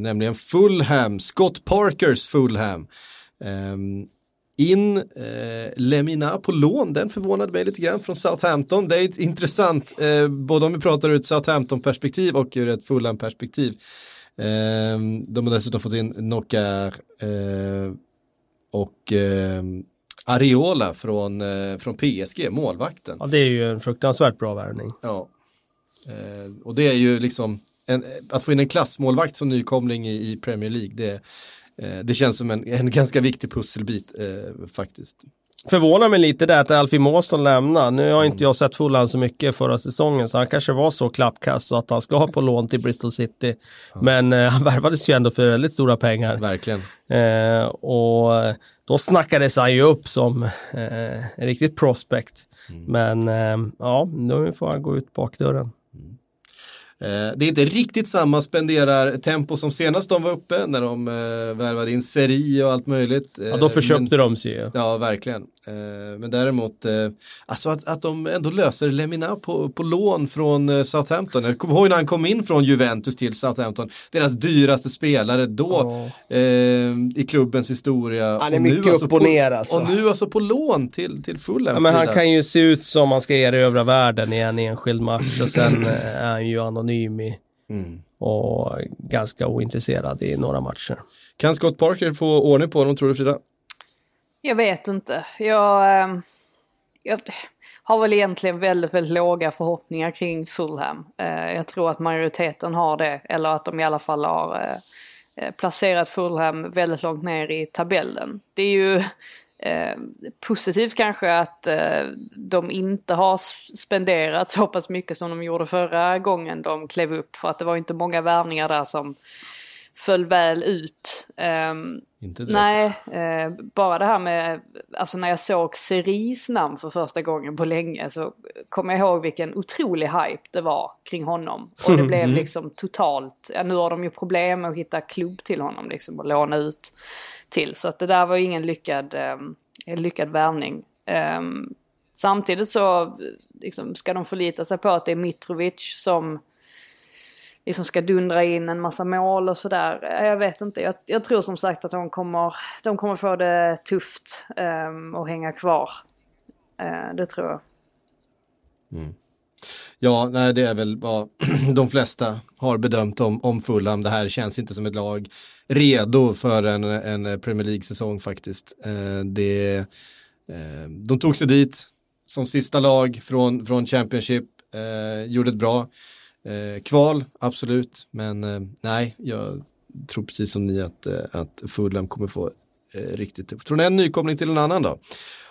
nämligen Fulham, Scott Parkers Fulham. Ehm, in eh, Lemina på lån, den förvånade mig lite grann från Southampton. Det är intressant, eh, både om vi pratar ur ett Southampton-perspektiv och ur ett Fulham-perspektiv. Eh, de har dessutom fått in Nockar eh, och eh, Areola från, eh, från PSG, målvakten. Ja, det är ju en fruktansvärt bra värvning. Ja, eh, och det är ju liksom en, att få in en klassmålvakt som nykomling i, i Premier League, det Eh, det känns som en, en ganska viktig pusselbit eh, faktiskt. Förvånar mig lite där att Alfie Måsson lämnar. Nu har inte jag sett Fulham så mycket förra säsongen så han kanske var så klappkass så att han ska ha på lån till Bristol City. Men eh, han värvades ju ändå för väldigt stora pengar. Verkligen. Eh, och då snackades han ju upp som eh, en riktigt prospect. Mm. Men eh, ja, nu får han gå ut bakdörren. Eh, det är inte riktigt samma spenderar-tempo som senast de var uppe när de eh, värvade in Seri och allt möjligt. Ja, då eh, förköpte men, de sig. Ja, verkligen. Men däremot, alltså att, att de ändå löser Lemina på, på lån från Southampton. Jag kommer ihåg när han kom in från Juventus till Southampton. Deras dyraste spelare då oh. eh, i klubbens historia. Han är mycket upp alltså och ner alltså. Och nu alltså på lån till, till Fulham. Ja, men han kan ju se ut som man ska erövra världen i en enskild match och sen är han ju anonym i, mm. och ganska ointresserad i några matcher. Kan Scott Parker få ordning på honom tror du Frida? Jag vet inte. Jag, ehm, jag har väl egentligen väldigt, väldigt låga förhoppningar kring Fulham. Eh, jag tror att majoriteten har det, eller att de i alla fall har eh, eh, placerat Fulham väldigt långt ner i tabellen. Det är ju Eh, positivt kanske att eh, de inte har spenderat så pass mycket som de gjorde förra gången de klev upp. För att det var inte många värvningar där som föll väl ut. Eh, inte direkt. Nej, eh, bara det här med, alltså när jag såg Seris namn för första gången på länge så kommer jag ihåg vilken otrolig hype det var kring honom. Och det blev liksom totalt, ja, nu har de ju problem med att hitta klubb till honom liksom och låna ut till. Så att det där var ju ingen lyckad, eh, lyckad värvning. Eh, samtidigt så liksom, ska de förlita sig på att det är Mitrovic som liksom ska dundra in en massa mål och sådär. Eh, jag vet inte, jag, jag, tror som sagt att de kommer, de kommer få det tufft um, och hänga kvar. Uh, det tror jag. Mm. Ja, nej, det är väl vad [CLEARS THROAT] de flesta har bedömt om, om Fulham. Det här känns inte som ett lag redo för en, en Premier League-säsong faktiskt. Eh, det, eh, de tog sig dit som sista lag från, från Championship, eh, gjorde ett bra eh, kval, absolut, men eh, nej, jag tror precis som ni att, eh, att Fulham kommer få eh, riktigt tufft. Från en nykomling till en annan då?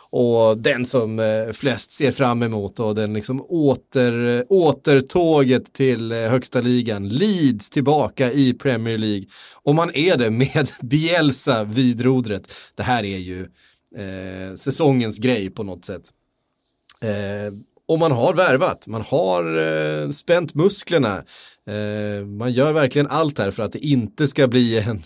Och den som eh, flest ser fram emot och den liksom åter, återtåget till eh, högsta ligan, Leeds tillbaka i Premier League. Och man är det med [LAUGHS] Bielsa vid rodret. Det här är ju eh, säsongens grej på något sätt. Eh, och man har värvat, man har eh, spänt musklerna. Eh, man gör verkligen allt här för att det inte ska bli en,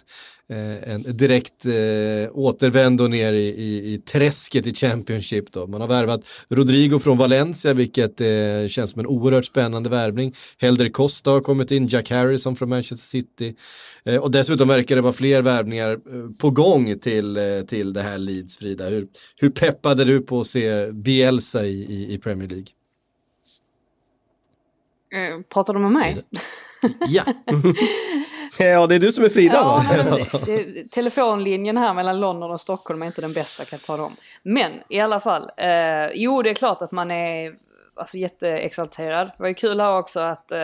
en direkt eh, återvändo ner i, i, i träsket i Championship. Då. Man har värvat Rodrigo från Valencia, vilket eh, känns som en oerhört spännande värvning. Helder Costa har kommit in, Jack Harrison från Manchester City. Eh, och dessutom verkar det vara fler värvningar eh, på gång till, eh, till det här Leeds, Frida. Hur, hur peppade du på att se Bielsa i, i, i Premier League? pratar du med mig? Ja. [LAUGHS] [LAUGHS] Ja, det är du som är Frida ja, det, telefonlinjen här mellan London och Stockholm är inte den bästa kan jag tala om. Men i alla fall, eh, jo det är klart att man är alltså jätteexalterad. Det var ju kul här också att eh,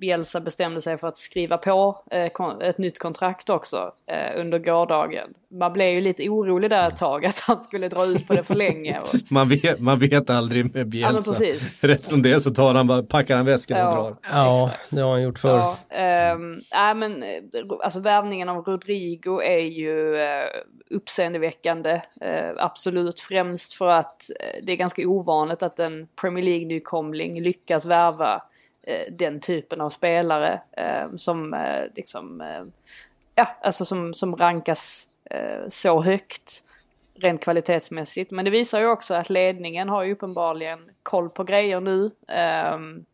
Bielsa bestämde sig för att skriva på eh, ett nytt kontrakt också eh, under gårdagen. Man blev ju lite orolig där ett tag att han skulle dra ut på det för länge. Och... [LAUGHS] man, vet, man vet aldrig med Bielsa. Ja, [LAUGHS] Rätt som det så tar han, packar han väskan ja, och drar. Ja, det har han gjort förr. Ja, ähm, äh, men, eh, alltså värvningen av Rodrigo är ju äh, uppseendeväckande. Äh, absolut, främst för att det är ganska ovanligt att en Premier League-nykomling lyckas värva eh, den typen av spelare eh, som eh, liksom, ja, alltså som, som rankas Eh, så högt rent kvalitetsmässigt. Men det visar ju också att ledningen har ju uppenbarligen koll på grejer nu. Ehm,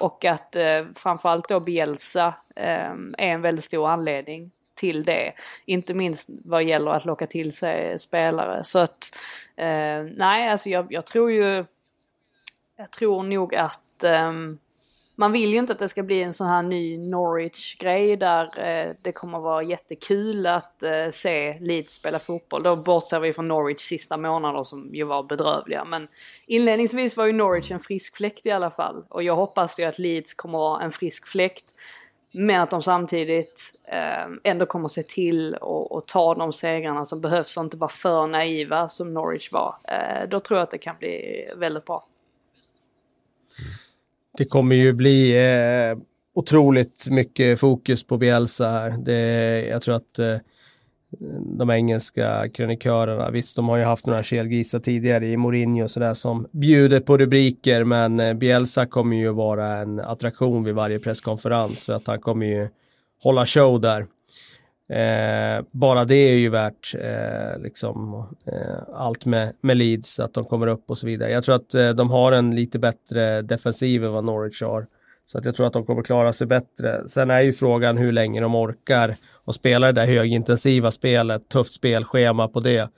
och att eh, framförallt då Bielsa ehm, är en väldigt stor anledning till det. Inte minst vad gäller att locka till sig spelare. Så att, eh, nej alltså jag, jag, tror ju, jag tror nog att um, man vill ju inte att det ska bli en sån här ny Norwich-grej där uh, det kommer vara jättekul att uh, se Leeds spela fotboll. Då bortser vi från Norwich sista månader som ju var bedrövliga. Men inledningsvis var ju Norwich en frisk fläkt i alla fall. Och jag hoppas ju att Leeds kommer vara en frisk fläkt. Men att de samtidigt eh, ändå kommer se till att ta de segrarna som behövs och inte vara för naiva som Norwich var. Eh, då tror jag att det kan bli väldigt bra. Det kommer ju bli eh, otroligt mycket fokus på Bielsa här. Det, jag tror att eh, de engelska krönikörerna, visst de har ju haft några kelgrisar tidigare i Mourinho och sådär som bjuder på rubriker men eh, Bielsa kommer ju vara en attraktion vid varje presskonferens för att han kommer ju hålla show där. Eh, bara det är ju värt eh, liksom, eh, allt med, med Leeds, att de kommer upp och så vidare. Jag tror att eh, de har en lite bättre defensiv än vad Norwich har. Så att jag tror att de kommer klara sig bättre. Sen är ju frågan hur länge de orkar och spela det där högintensiva spelet, tufft spelschema på det.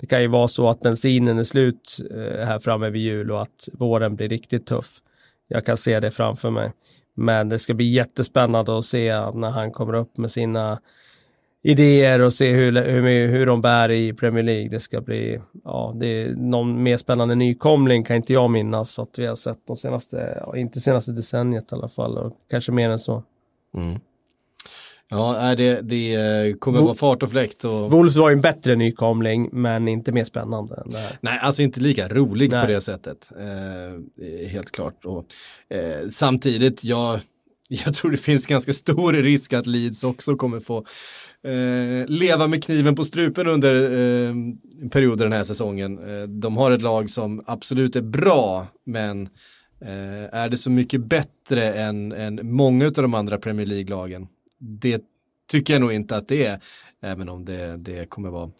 Det kan ju vara så att bensinen är slut eh, här framme vid jul och att våren blir riktigt tuff. Jag kan se det framför mig. Men det ska bli jättespännande att se när han kommer upp med sina idéer och se hur, hur, hur de bär i Premier League. Det ska bli, ja, det är någon mer spännande nykomling kan inte jag minnas att vi har sett de senaste, inte senaste decenniet i alla fall, och kanske mer än så. Mm. Ja, det, det kommer vara fart och fläkt. Och... Wolves var ju en bättre nykomling, men inte mer spännande än det här. Nej, alltså inte lika rolig Nej. på det sättet. Eh, helt klart. Och, eh, samtidigt, jag, [LAUGHS] jag tror det finns ganska stor risk att Leeds också kommer få Eh, leva med kniven på strupen under eh, perioder den här säsongen. Eh, de har ett lag som absolut är bra, men eh, är det så mycket bättre än, än många av de andra Premier League-lagen? Det tycker jag nog inte att det är, även om det, det kommer vara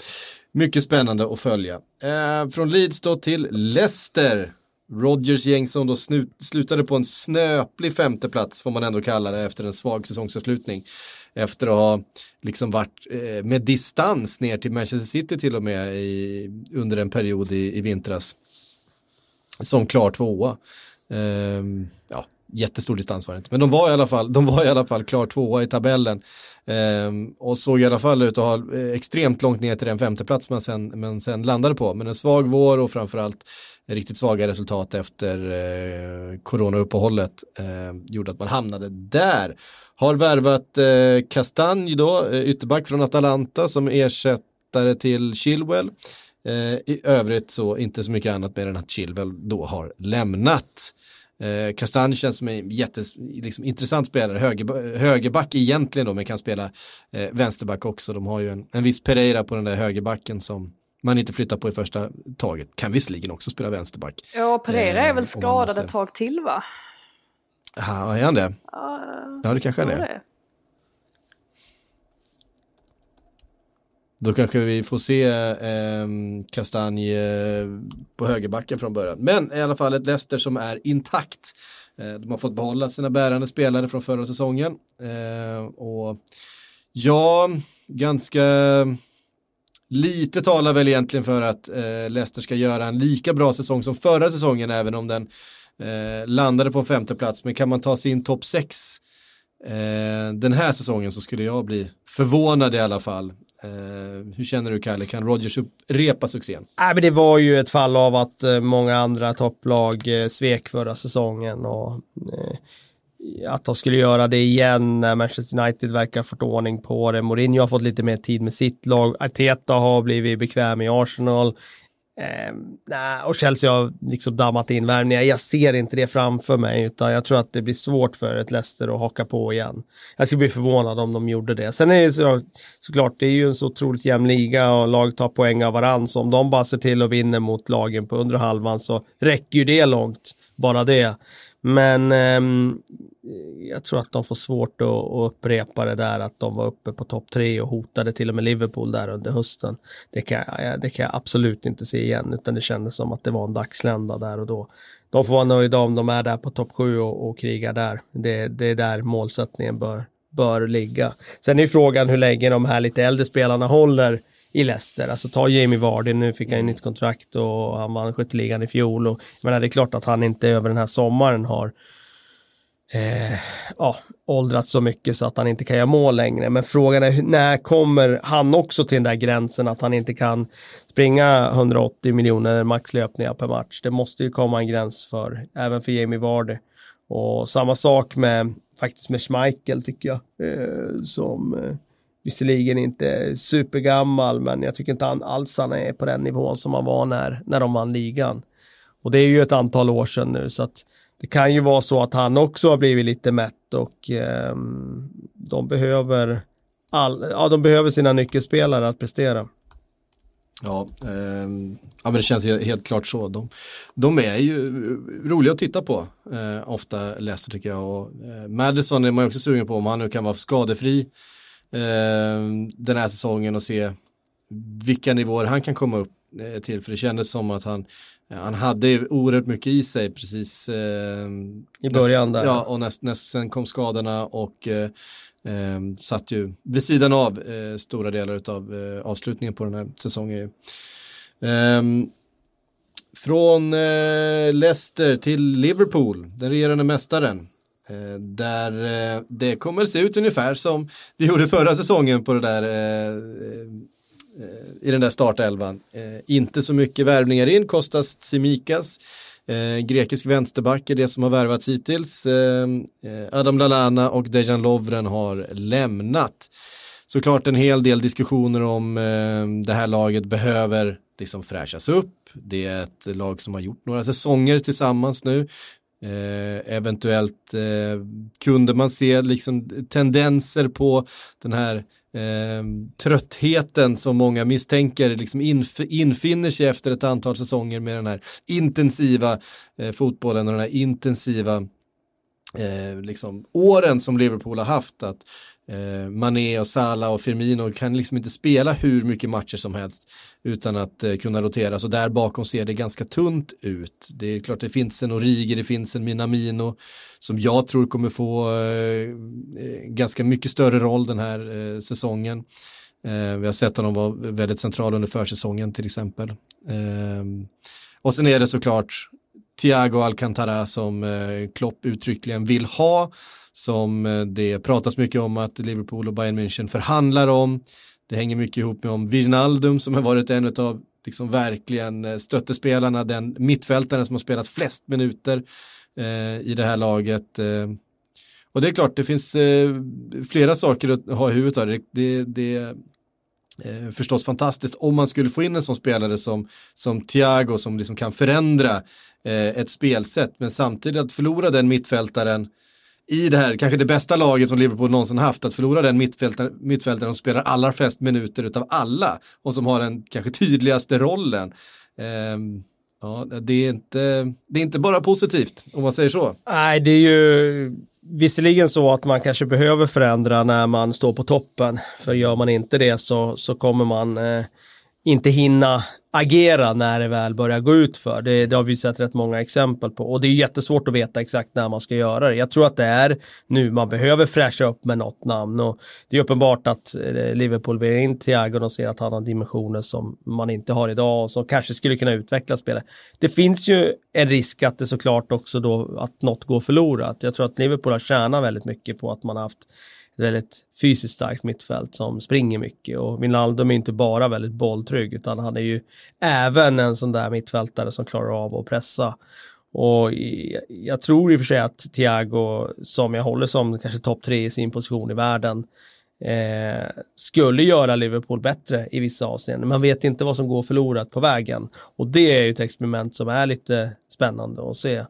mycket spännande att följa. Eh, från Leeds då till Leicester. Rodgers gäng som då slutade på en snöplig femteplats får man ändå kalla det efter en svag säsongsavslutning efter att ha liksom varit eh, med distans ner till Manchester City till och med i, under en period i, i vintras. Som klar tvåa. Ehm, ja, jättestor distans var det inte, men de var i alla fall, de var i alla fall klar tvåa i tabellen. Ehm, och såg i alla fall ut att ha eh, extremt långt ner till den femteplats man sen, men sen landade på. Men en svag vår och framförallt riktigt svaga resultat efter eh, coronauppehållet eh, gjorde att man hamnade där. Har värvat eh, Kastanj då, eh, ytterback från Atalanta som ersättare till Chilwell. Eh, I övrigt så inte så mycket annat mer än att Chilwell då har lämnat. Eh, Kastanj känns som en jätteintressant liksom, intressant spelare, höger, högerback egentligen då, men kan spela eh, vänsterback också. De har ju en, en viss Pereira på den där högerbacken som man inte flyttar på i första taget. Kan visserligen också spela vänsterback. Ja, Pereira är Eh, väl man skadad måste- ett tag till va? Ja, är han det? Ja, Ja, det kanske han är. det. Då kanske vi får se eh, Kastanj eh, på högerbacken från början. Men i alla fall ett Leicester som är intakt. Eh, de har fått behålla sina bärande spelare från förra säsongen. Eh, och ja, ganska lite talar väl egentligen för att eh, Leicester ska göra en lika bra säsong som förra säsongen, även om den eh, landade på en femte plats. Men kan man ta sig in topp sex eh, den här säsongen så skulle jag bli förvånad i alla fall. Eh, hur känner du Kalle, kan Rodgers upprepa succén? Nej, men det var ju ett fall av att eh, många andra topplag eh, svek förra säsongen och eh, att de skulle göra det igen när Manchester United verkar ha fått ordning på det. Mourinho har fått lite mer tid med sitt lag. Arteta har blivit bekväm i Arsenal. Eh, och Chelsea har liksom dammat in värvningar. Jag ser inte det framför mig utan jag tror att det blir svårt för ett Leicester att haka på igen. Jag skulle bli förvånad om de gjorde det. Sen är det så, såklart, det är ju en så otroligt jämn liga och lag tar poäng av varandra. Så om de bara ser till att vinna mot lagen på under halvan så räcker ju det långt. Bara det. Men eh, jag tror att de får svårt att, att upprepa det där att de var uppe på topp tre och hotade till och med Liverpool där under hösten. Det kan, jag, det kan jag absolut inte se igen utan det kändes som att det var en dagslända där och då. De får vara nöjda om de är där på topp sju och, och krigar där. Det, det är där målsättningen bör, bör ligga. Sen är frågan hur länge de här lite äldre spelarna håller i Leicester. Alltså ta Jamie Vardy, nu fick han ett nytt kontrakt och han vann skytteligan i fjol. Och, menar, det är klart att han inte över den här sommaren har eh, ja, åldrats så mycket så att han inte kan göra mål längre. Men frågan är när kommer han också till den där gränsen att han inte kan springa 180 miljoner maxlöpningar per match. Det måste ju komma en gräns för, även för Jamie Vardy. Och samma sak med, faktiskt med Schmeichel tycker jag, eh, som eh, visserligen inte supergammal, men jag tycker inte han alls han är på den nivån som han var när, när de vann ligan. Och det är ju ett antal år sedan nu, så att det kan ju vara så att han också har blivit lite mätt och eh, de behöver all, ja, de behöver sina nyckelspelare att prestera. Ja, eh, ja men det känns helt klart så. De, de är ju roliga att titta på, eh, ofta Leicester tycker jag. Och, eh, Madison är man ju också sugen på om han nu kan vara skadefri eh, den här säsongen och se vilka nivåer han kan komma upp eh, till. För det kändes som att han, han hade oerhört mycket i sig precis eh, I början där. Ja, och näst, näst, sen kom skadorna och eh, eh, satt ju vid sidan av eh, stora delar av eh, avslutningen på den här säsongen. Ehm, från eh, Leicester till Liverpool, den regerande mästaren. Eh, där eh, det kommer se ut ungefär som det gjorde förra säsongen på det där eh, i den där startelvan. Inte så mycket värvningar in, Kostas Tsimikas, grekisk vänsterback är det som har värvats hittills. Adam Lallana och Dejan Lovren har lämnat. Såklart en hel del diskussioner om det här laget behöver liksom fräschas upp. Det är ett lag som har gjort några säsonger tillsammans nu. Eh, eventuellt eh, kunde man se liksom tendenser på den här eh, tröttheten som många misstänker liksom inf infinner sig efter ett antal säsonger med den här intensiva eh, fotbollen och den här intensiva eh, liksom, åren som Liverpool har haft. Att eh, Mané och Salah och Firmino kan liksom inte spela hur mycket matcher som helst utan att eh, kunna rotera. Så där bakom ser det ganska tunt ut. Det är klart det finns en Origi, det finns en Minamino som jag tror kommer få eh, eh ganska mycket större roll den här eh, säsongen. Eh, vi har sett honom vara väldigt central under försäsongen till exempel. Eh, och sen är det såklart Thiago Alcantara som eh, Klopp uttryckligen vill ha, som eh, det pratas mycket om att Liverpool och Bayern München förhandlar om. Det hänger mycket ihop med om Wijnaldum som har varit en av liksom verkligen eh, stöttespelarna, den mittfältaren som har spelat flest minuter eh, i det här laget. Eh. Och det är klart, det finns eh, flera saker att ha i huvudet. Det, det, det eh, är eh, förstås fantastiskt om man skulle få in en sån spelare som, som Thiago som liksom kan förändra eh, ett spelsätt. Men samtidigt att förlora den mittfältaren i det här, kanske det bästa laget som Liverpool någonsin haft, att förlora den mittfältaren, mittfältaren som spelar allra flest minuter utav alla och som har den kanske tydligaste rollen. Eh, ja, det är, inte, det är inte bara positivt, om man säger så. Nej, det är ju visserligen så att man kanske behöver förändra när man står på toppen. För gör man inte det så, så kommer man eh, inte hinna agera när det väl börjar gå ut för. Det, det har vi sett rätt många exempel på och det är jättesvårt att veta exakt när man ska göra det. Jag tror att det är nu man behöver fräscha upp med något namn och det är uppenbart att eh, Liverpool vill in Thiago och ser att han har dimensioner som man inte har idag och som kanske skulle kunna utveckla spelet. Det finns ju en risk att det såklart också då att något går förlorat. Jag tror att Liverpool har tjänat väldigt mycket på att man har haft väldigt fysiskt starkt mittfält som springer mycket och Wijnaldum är inte bara väldigt bolltrygg utan han är ju även en sån där mittfältare som klarar av att pressa. Och jag tror i och för sig att Thiago, som jag håller som kanske topp tre i sin position i världen, eh, skulle göra Liverpool bättre i vissa avseenden. Man vet inte vad som går förlorat på vägen. Och det är ju ett experiment som är lite spännande att se.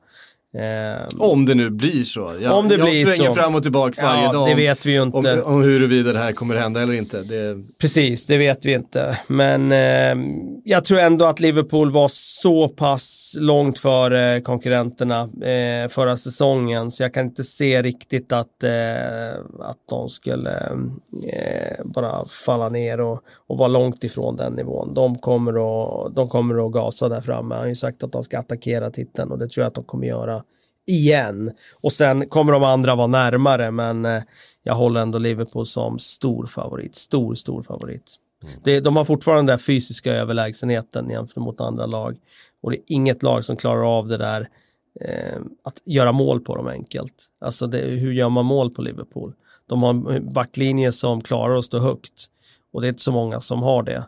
Eh, om det nu blir så. Jag, om det jag blir svänger så. fram och tillbaka varje ja, dag. Det vet vi ju inte. Om, om huruvida det här kommer hända eller inte. Det... Precis, det vet vi inte. Men eh, jag tror ändå att Liverpool var så pass långt före konkurrenterna eh, förra säsongen. Så jag kan inte se riktigt att, eh, att de skulle eh, bara falla ner och, och vara långt ifrån den nivån. De kommer, att, de kommer att gasa där framme. Han har ju sagt att de ska attackera titeln och det tror jag att de kommer göra igen. Och sen kommer de andra vara närmare, men eh, jag håller ändå Liverpool som stor favorit. Stor, stor favorit. Mm. Det, de har fortfarande den fysiska överlägsenheten jämfört mot andra lag. Och det är inget lag som klarar av det där eh, att göra mål på dem enkelt. Alltså det, hur gör man mål på Liverpool? De har en backlinje som klarar att stå högt. Och det är inte så många som har det.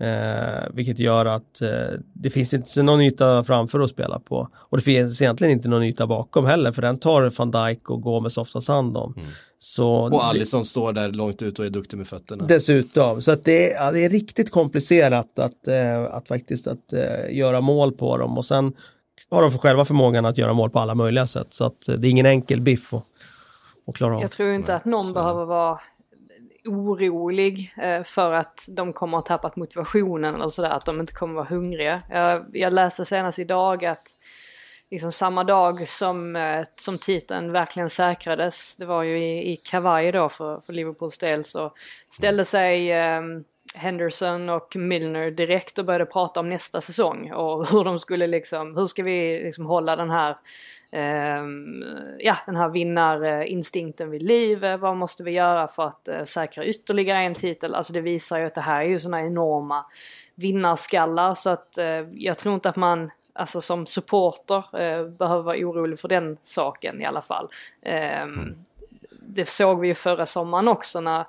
Eh, vilket gör att eh, det finns inte någon yta framför att spela på. Och det finns egentligen inte någon yta bakom heller för den tar van Dijk och Gomes oftast hand om. Mm. Så och Alisson står där långt ut och är duktig med fötterna. Dessutom, så att det, är, ja, det är riktigt komplicerat att, eh, att faktiskt att, eh, göra mål på dem och sen har de för själva förmågan att göra mål på alla möjliga sätt. Så att eh, det är ingen enkel biff att, att klara av. Jag tror inte att någon så. behöver vara orolig eh, för att de kommer att ha tappat motivationen eller sådär, att de inte kommer att vara hungriga. Jag, jag läste senast idag att liksom samma dag som, eh, som titeln verkligen säkrades, det var ju i, i kavaj då för, för Liverpools del, så ställde sig eh, Henderson och Milner direkt och började prata om nästa säsong och [LAUGHS] hur de skulle liksom, hur ska vi liksom hålla den här eh, ja, den här vinnarinstinkten vid liv. Vad måste vi göra för att eh, säkra ytterligare en titel? Alltså det visar ju att det här är ju sådana enorma vinnarskallar så att eh, jag tror inte att man alltså som supporter eh, behöver vara orolig för den saken i alla fall. Mm. Det såg vi ju förra sommaren också när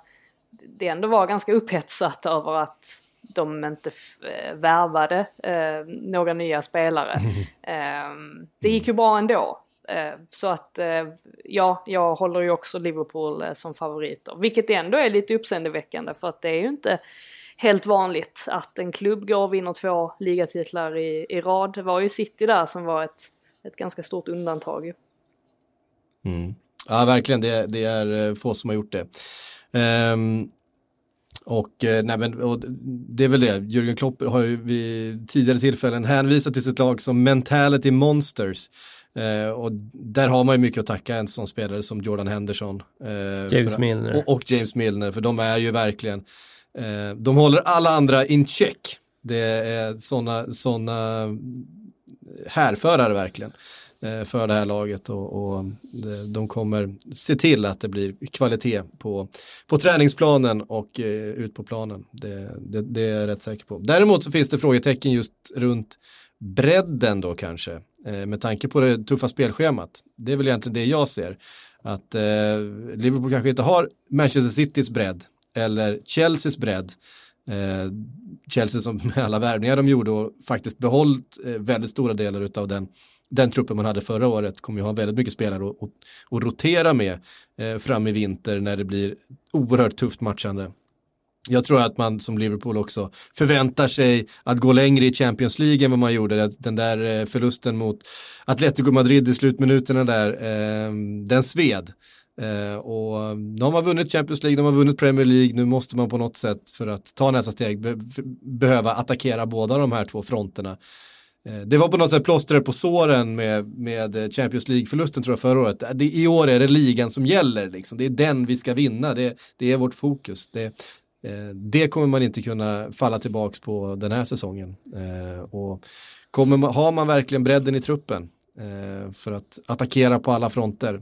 det ändå var ganska upphetsat över att de inte eh, värvade eh, några nya spelare. [LAUGHS] Eh, det gick ju bra ändå. Eh, så att eh, ja, jag håller ju också Liverpool eh, som favoriter. Vilket ändå är lite uppseendeväckande för att det är ju inte helt vanligt att en klubb går och vinner två ligatitlar i, i rad. Det var ju City där som var ett, ett ganska stort undantag. Mm. Ja, verkligen. Det, det, är få som har gjort det. Um, och, eh, nej men, och det är väl det, Jürgen Klopp har ju vid tidigare tillfällen hänvisat till sitt lag som mentality monsters. Eh, och där har man ju mycket att tacka en sån spelare som Jordan Henderson. Eh, James för, Milner. Och, och, James Milner, för de är ju verkligen, eh, de håller alla andra in check. Det är sådana såna härförare verkligen. Eh, för det här laget och, och, de kommer se till att det blir kvalitet på, på träningsplanen och eh, ut på planen. Det, det, det, är jag rätt säker på. Däremot så finns det frågetecken just runt bredden då kanske. Eh, med tanke på det tuffa spelschemat. Det är väl egentligen det jag ser. Att eh, Liverpool kanske inte har Manchester Citys bredd eller Chelseas bredd. Eh, Chelsea som med alla värvningar de gjorde och faktiskt behållit eh, väldigt stora delar av den, den truppen man hade förra året kommer ju ha väldigt mycket spelare att, att, att rotera med eh, fram i vinter när det blir oerhört tufft matchande. Jag tror att man som Liverpool också förväntar sig att gå längre i Champions League än vad man gjorde. Den där eh, förlusten mot Atletico Madrid i slutminuterna där, eh, den sved. Eh, och nu har man vunnit Champions League, de har vunnit Premier League, nu måste man på något sätt för att ta nästa steg be behöva attackera båda de här två fronterna. Eh, det var på något sätt plåstret på såren med, med eh, Champions League-förlusten tror jag förra året. Det, I år är det ligan som gäller, liksom. det är den vi ska vinna, det, det är vårt fokus. Det, Eh, det kommer man inte kunna falla tillbaka på den här säsongen. Eh, och kommer man, har man verkligen bredden i truppen för att attackera på alla fronter?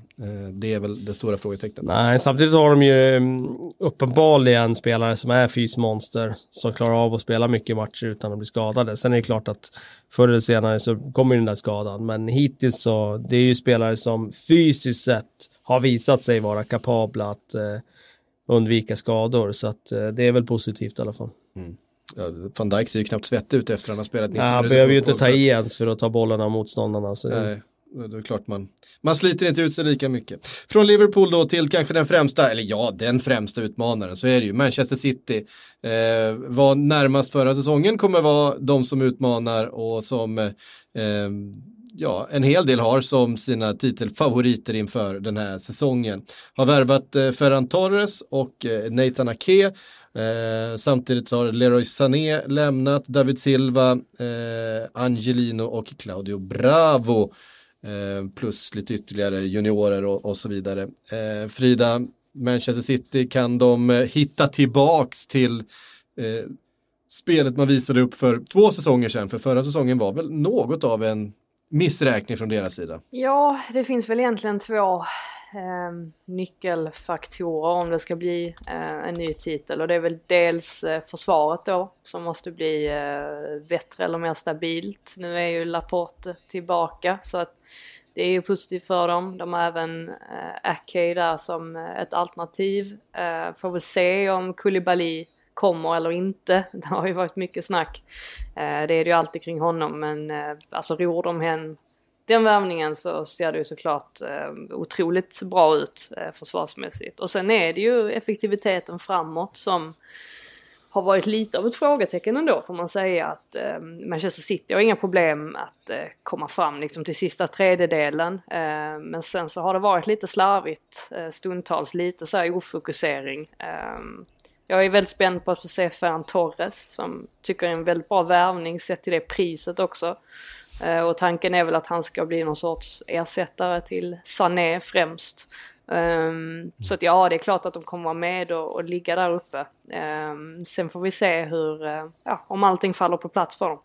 det är väl det stora frågetecknet. Nej, samtidigt har de ju mm, uppenbarligen spelare som är fysmonster som klarar av att spela mycket matcher utan att bli skadade. Sen är det klart att förr eller senare så kommer den där skadan, men hittills så det är ju spelare som fysiskt sett har visat sig vara kapabla att undvika skador. Så att eh, det är väl positivt i alla fall. Mm. Ja, Van Dijk ser ju knappt svettig ut efter att han har spelat 90 minuter. Han behöver ju inte ta i ens för att ta bollarna av motståndarna. Så Nej, det är klart man, man sliter inte ut sig lika mycket. Från Liverpool då till kanske den främsta, eller ja, den främsta utmanaren, så är det ju Manchester City. Eh, var närmast förra säsongen kommer vara de som utmanar och som eh, ja, en hel del har som sina titelfavoriter inför den här säsongen. Har värvat eh, Ferran Torres och eh, Nathan Ake. Eh, samtidigt så har Leroy Sané lämnat, David Silva, eh, Angelino och Claudio Bravo. Eh, plus lite ytterligare juniorer och, och så vidare. Eh, Frida, Manchester City, kan de eh, hitta tillbaks till eh, spelet man visade upp för två säsonger sedan? För förra säsongen var väl något av en missräkning från deras sida? Ja, det finns väl egentligen två Ehm, nyckelfaktorer om det ska bli eh, en ny titel och det är väl dels eh, försvaret då som måste bli eh, bättre eller mer stabilt. Nu är ju Laporte tillbaka så att det är ju positivt för dem. De har även eh, Ake där som eh, ett alternativ. Eh, får väl se om Koulibaly kommer eller inte. [LAUGHS] Det har ju varit mycket snack. Eh, det är det ju alltid kring honom men eh, alltså ror de hen den värvningen så ser det ju såklart eh, otroligt bra ut eh, försvarsmässigt. Och sen är det ju effektiviteten framåt som har varit lite av ett frågetecken ändå får man säga att eh, Manchester City har inga problem att eh, komma fram liksom till sista tredjedelen. Eh, men sen så har det varit lite slarvigt eh, stundtals, lite så här ofokusering. Eh, jag är väldigt spänd på att få se Ferran Torres som tycker är en väldigt bra värvning sett till det priset också. Eh, och tanken är väl att han ska bli någon sorts ersättare till Sané främst. Um, så att ja, det är klart att de kommer vara med och, och ligga där uppe. Um, sen får vi se hur, uh, ja, om allting faller på plats för dem.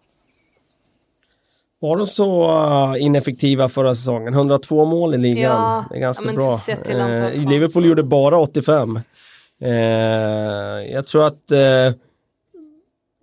Var de så uh, ineffektiva förra säsongen? 102 mål i ligan. Ja, det är ganska ja, bra. Uh, Liverpool gjorde bara 85. Eh, jag tror att eh,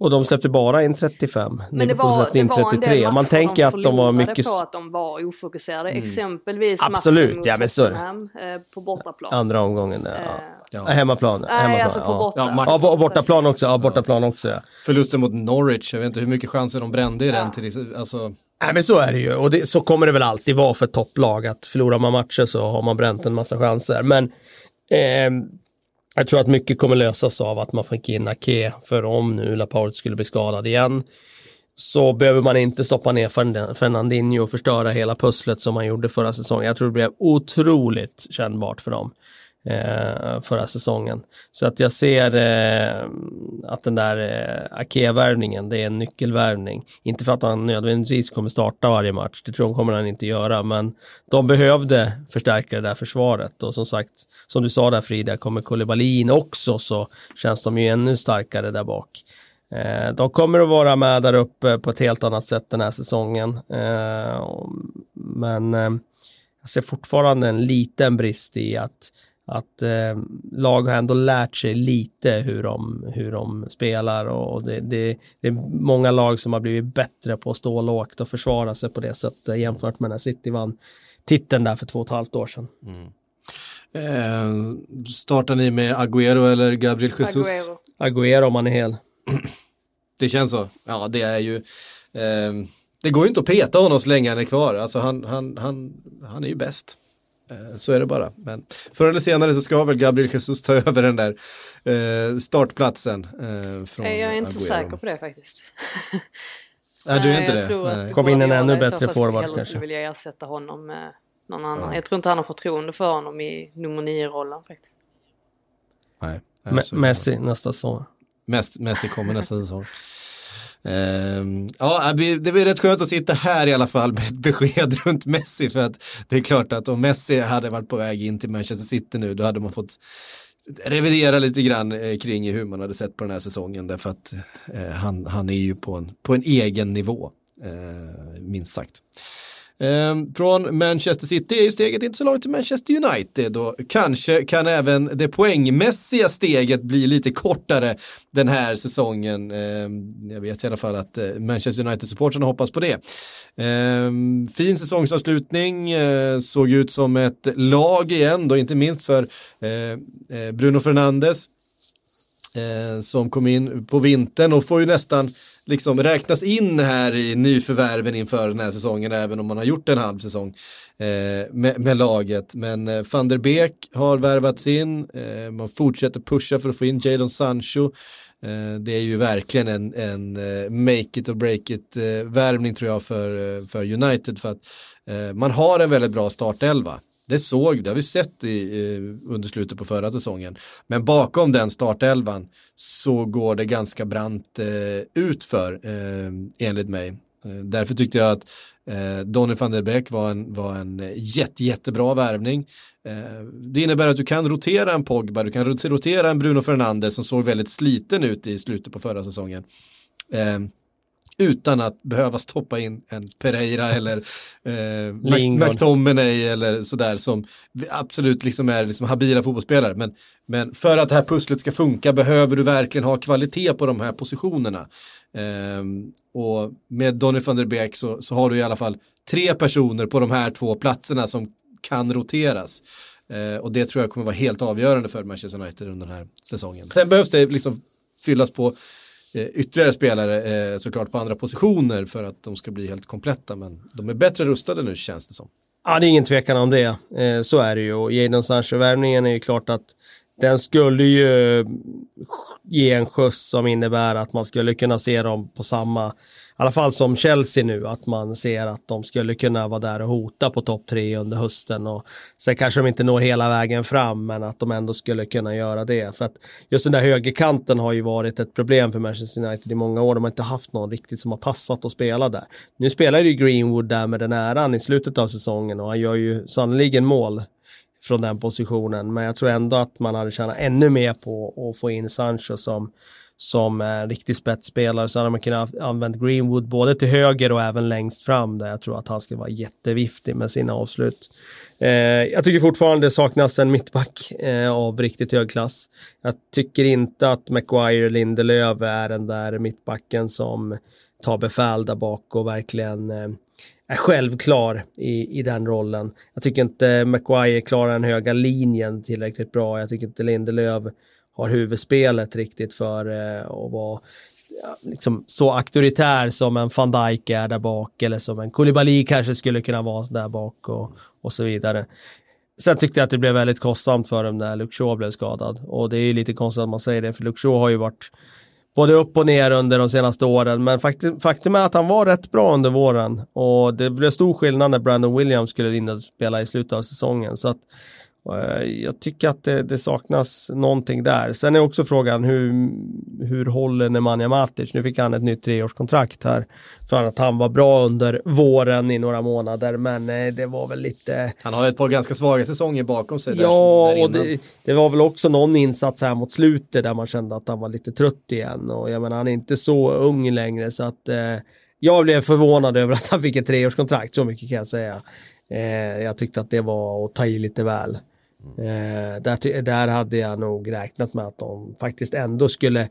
och de släppte bara in 35. Men det var, det in 33. Man tänker att de var mycket... på att de var ofokuserade. Mm. Exempelvis Absolut, ja, men så... Tottenham eh, på bortaplan. Andra omgången, ja. Eh, ja. Hemmaplan. Nej, hemmaplan. Alltså på borta. Ja, ja, bortaplan också. Ja, bortaplan också ja. Förlusten mot Norwich, jag vet inte hur mycket chanser de brände i den. Till, alltså... Nej men så är det ju och det, så kommer det väl alltid vara för topplag att förlorar man matcher så har man bränt en massa chanser. Men eh, jag tror att mycket kommer lösas av att man fick in Ake, för om nu Laporte skulle bli skadad igen så behöver man inte stoppa ner Fernandinho och förstöra hela pusslet som man gjorde förra säsongen. Jag tror det blev otroligt kännbart för dem eh, förra säsongen. Så att jag ser eh, att den där eh, Ake-värvningen, det är en nyckelvärvning. Inte för att han nödvändigtvis kommer starta varje match, det tror jag kommer han inte göra, men de behövde förstärka det där försvaret och som sagt, som du sa där Frida, kommer Kullebalin också så känns de ju ännu starkare där bak. Eh, de kommer att vara med där uppe på ett helt annat sätt den här säsongen. Eh, men eh, jag ser fortfarande en liten brist i att att eh, lag har ändå lärt sig lite hur de, hur de spelar och det, det, det är många lag som har blivit bättre på att stå lågt och försvara sig på det sättet jämfört med när City vann titeln där för två och ett halvt år sedan. Mm. Eh, startar ni med Agüero eller Gabriel Jesus? Agüero. Agüero om man är hel. [CLEARS THROAT] Det känns så. Ja, det är ju... Eh, det går ju inte att peta honom så länge han är kvar. Alltså han, han, han, han är ju bäst. Eh, så är det bara. Men förr eller senare så ska väl Gabriel Jesus ta [LAUGHS] över den där eh, startplatsen. Eh, från Jag är inte så säker på det faktiskt. [LAUGHS] Nej, du är inte jag det? tror att. Kom in en ännu bättre forward kanske. skulle vilja ersätta honom med någon annan. Jag tror inte han har förtroende för honom i nummer nio-rollen faktiskt. Nej, Me- Messi nästa säsong. Messi kommer nästa säsong. Ehm, ja, äh, det blir rätt skönt att sitta här i alla fall med ett besked [LAUGHS] runt Messi för att det är klart att om Messi hade varit på väg in till Manchester City nu då hade man fått revidera lite grann eh, kring hur man hade sett på den här säsongen därför att eh, han, han är ju på en, på en egen nivå, eh, minst sagt. Ehm, från Manchester City är ju steget inte så långt till Manchester United och kanske kan även det poängmässiga steget bli lite kortare den här säsongen. Ehm, jag vet i alla fall att eh, Manchester United-supportrarna hoppas på det. Ehm, fin säsongsavslutning, eh, såg ut som ett lag igen då, inte minst för eh, Bruno Fernandes som kom in på vintern och får ju nästan liksom räknas in här i nyförvärven inför den här säsongen även om man har gjort en halv säsong eh, med, med laget. Men eh, van der Beek har värvats in, eh, man fortsätter pusha för att få in Jadon Sancho. Eh, det är ju verkligen en, en eh, make it or break it-värvning eh, tror jag för, för United för att man har en väldigt bra startelva. Det såg, det har vi sett i, under slutet på förra säsongen. Men bakom den startelvan så går det ganska brant eh, utför eh, enligt mig. Eh, därför tyckte jag att eh, Donny van der Beek var en, var en eh, jätte, jättebra värvning. Eh, det innebär att du kan rotera en Pogba, du kan rotera en Bruno Fernandes som såg väldigt sliten ut i slutet på förra säsongen. Eh, utan att behöva stoppa in en Pereira eller eh. McTominay eller sådär som absolut liksom är liksom habila fotbollsspelare. Men, men för att det här pusslet ska funka behöver du verkligen ha kvalitet på de här positionerna. Ehm, och med Donny van der Beek så, så har du i alla fall tre personer på de här två platserna som kan roteras. Eh, och det tror jag kommer vara helt avgörande för Manchester United under den här säsongen. Sen behövs det liksom fyllas på eh, Eh, ytterligare spelare eh, såklart på andra positioner för att de ska bli helt kompletta. Men de är bättre rustade nu känns det som. Ja, det är ingen tvekan om det. Eh, så är det ju. Och Jadon Sancho-värvningen är ju klart att den skulle ju ge en skjuts som innebär att man skulle kunna se dem på samma, alla fall som Chelsea nu, att man ser att de skulle kunna vara där och hota på topp tre under hösten och sen kanske de inte når hela vägen fram, men att de ändå skulle kunna göra det. För att just den där högerkanten har ju varit ett problem för Manchester United i många år. De har inte haft någon riktigt som har passat att spela där. Nu spelar ju Greenwood där med den äran i slutet av säsongen och han gör ju sannoliken mål från den positionen. Men jag tror ändå att man hade tjänat ännu mer på att få in Sancho som, som en riktig spetsspelare. Så hade man kunnat använda Greenwood både till höger och även längst fram där jag tror att han skulle vara jätteviftig med sina avslut. Eh, jag tycker fortfarande det saknas en mittback eh, av riktigt hög klass. Jag tycker inte att Maguire Lindelöf är den där mittbacken som tar befäl där bak och verkligen eh, är självklar i, i den rollen. Jag tycker inte Maguire klarar den höga linjen tillräckligt bra. Jag tycker inte Lindelöf har huvudspelet riktigt för eh, att vara liksom så auktoritär som en van Dijk är där bak eller som en Koulibaly kanske skulle kunna vara där bak och, och så vidare. Sen tyckte jag att det blev väldigt kostsamt för dem när Luke blev skadad och det är ju lite konstigt att man säger det för Luke har ju varit både upp och ner under de senaste åren. Men faktum, faktum är att han var rätt bra under våren och det blev stor skillnad när Brandon Williams skulle in och spela i slutet av säsongen. Så att, jag tycker att det, det, saknas någonting där. Sen är också frågan hur, hur håller Nemanja Matic? Nu fick han ett nytt treårskontrakt här för att han var bra under våren i några månader men eh, det var väl lite Han har ett par ganska svaga säsonger bakom sig. Ja, där och det, det var väl också någon insats här mot slutet där man kände att han var lite trött igen. Och jag menar, han är inte så ung längre så att eh, jag blev förvånad över att han fick ett treårskontrakt, så mycket kan jag säga. Eh, jag tyckte att det var att ta i lite väl. Eh, där, där hade jag nog räknat med att de faktiskt ändå skulle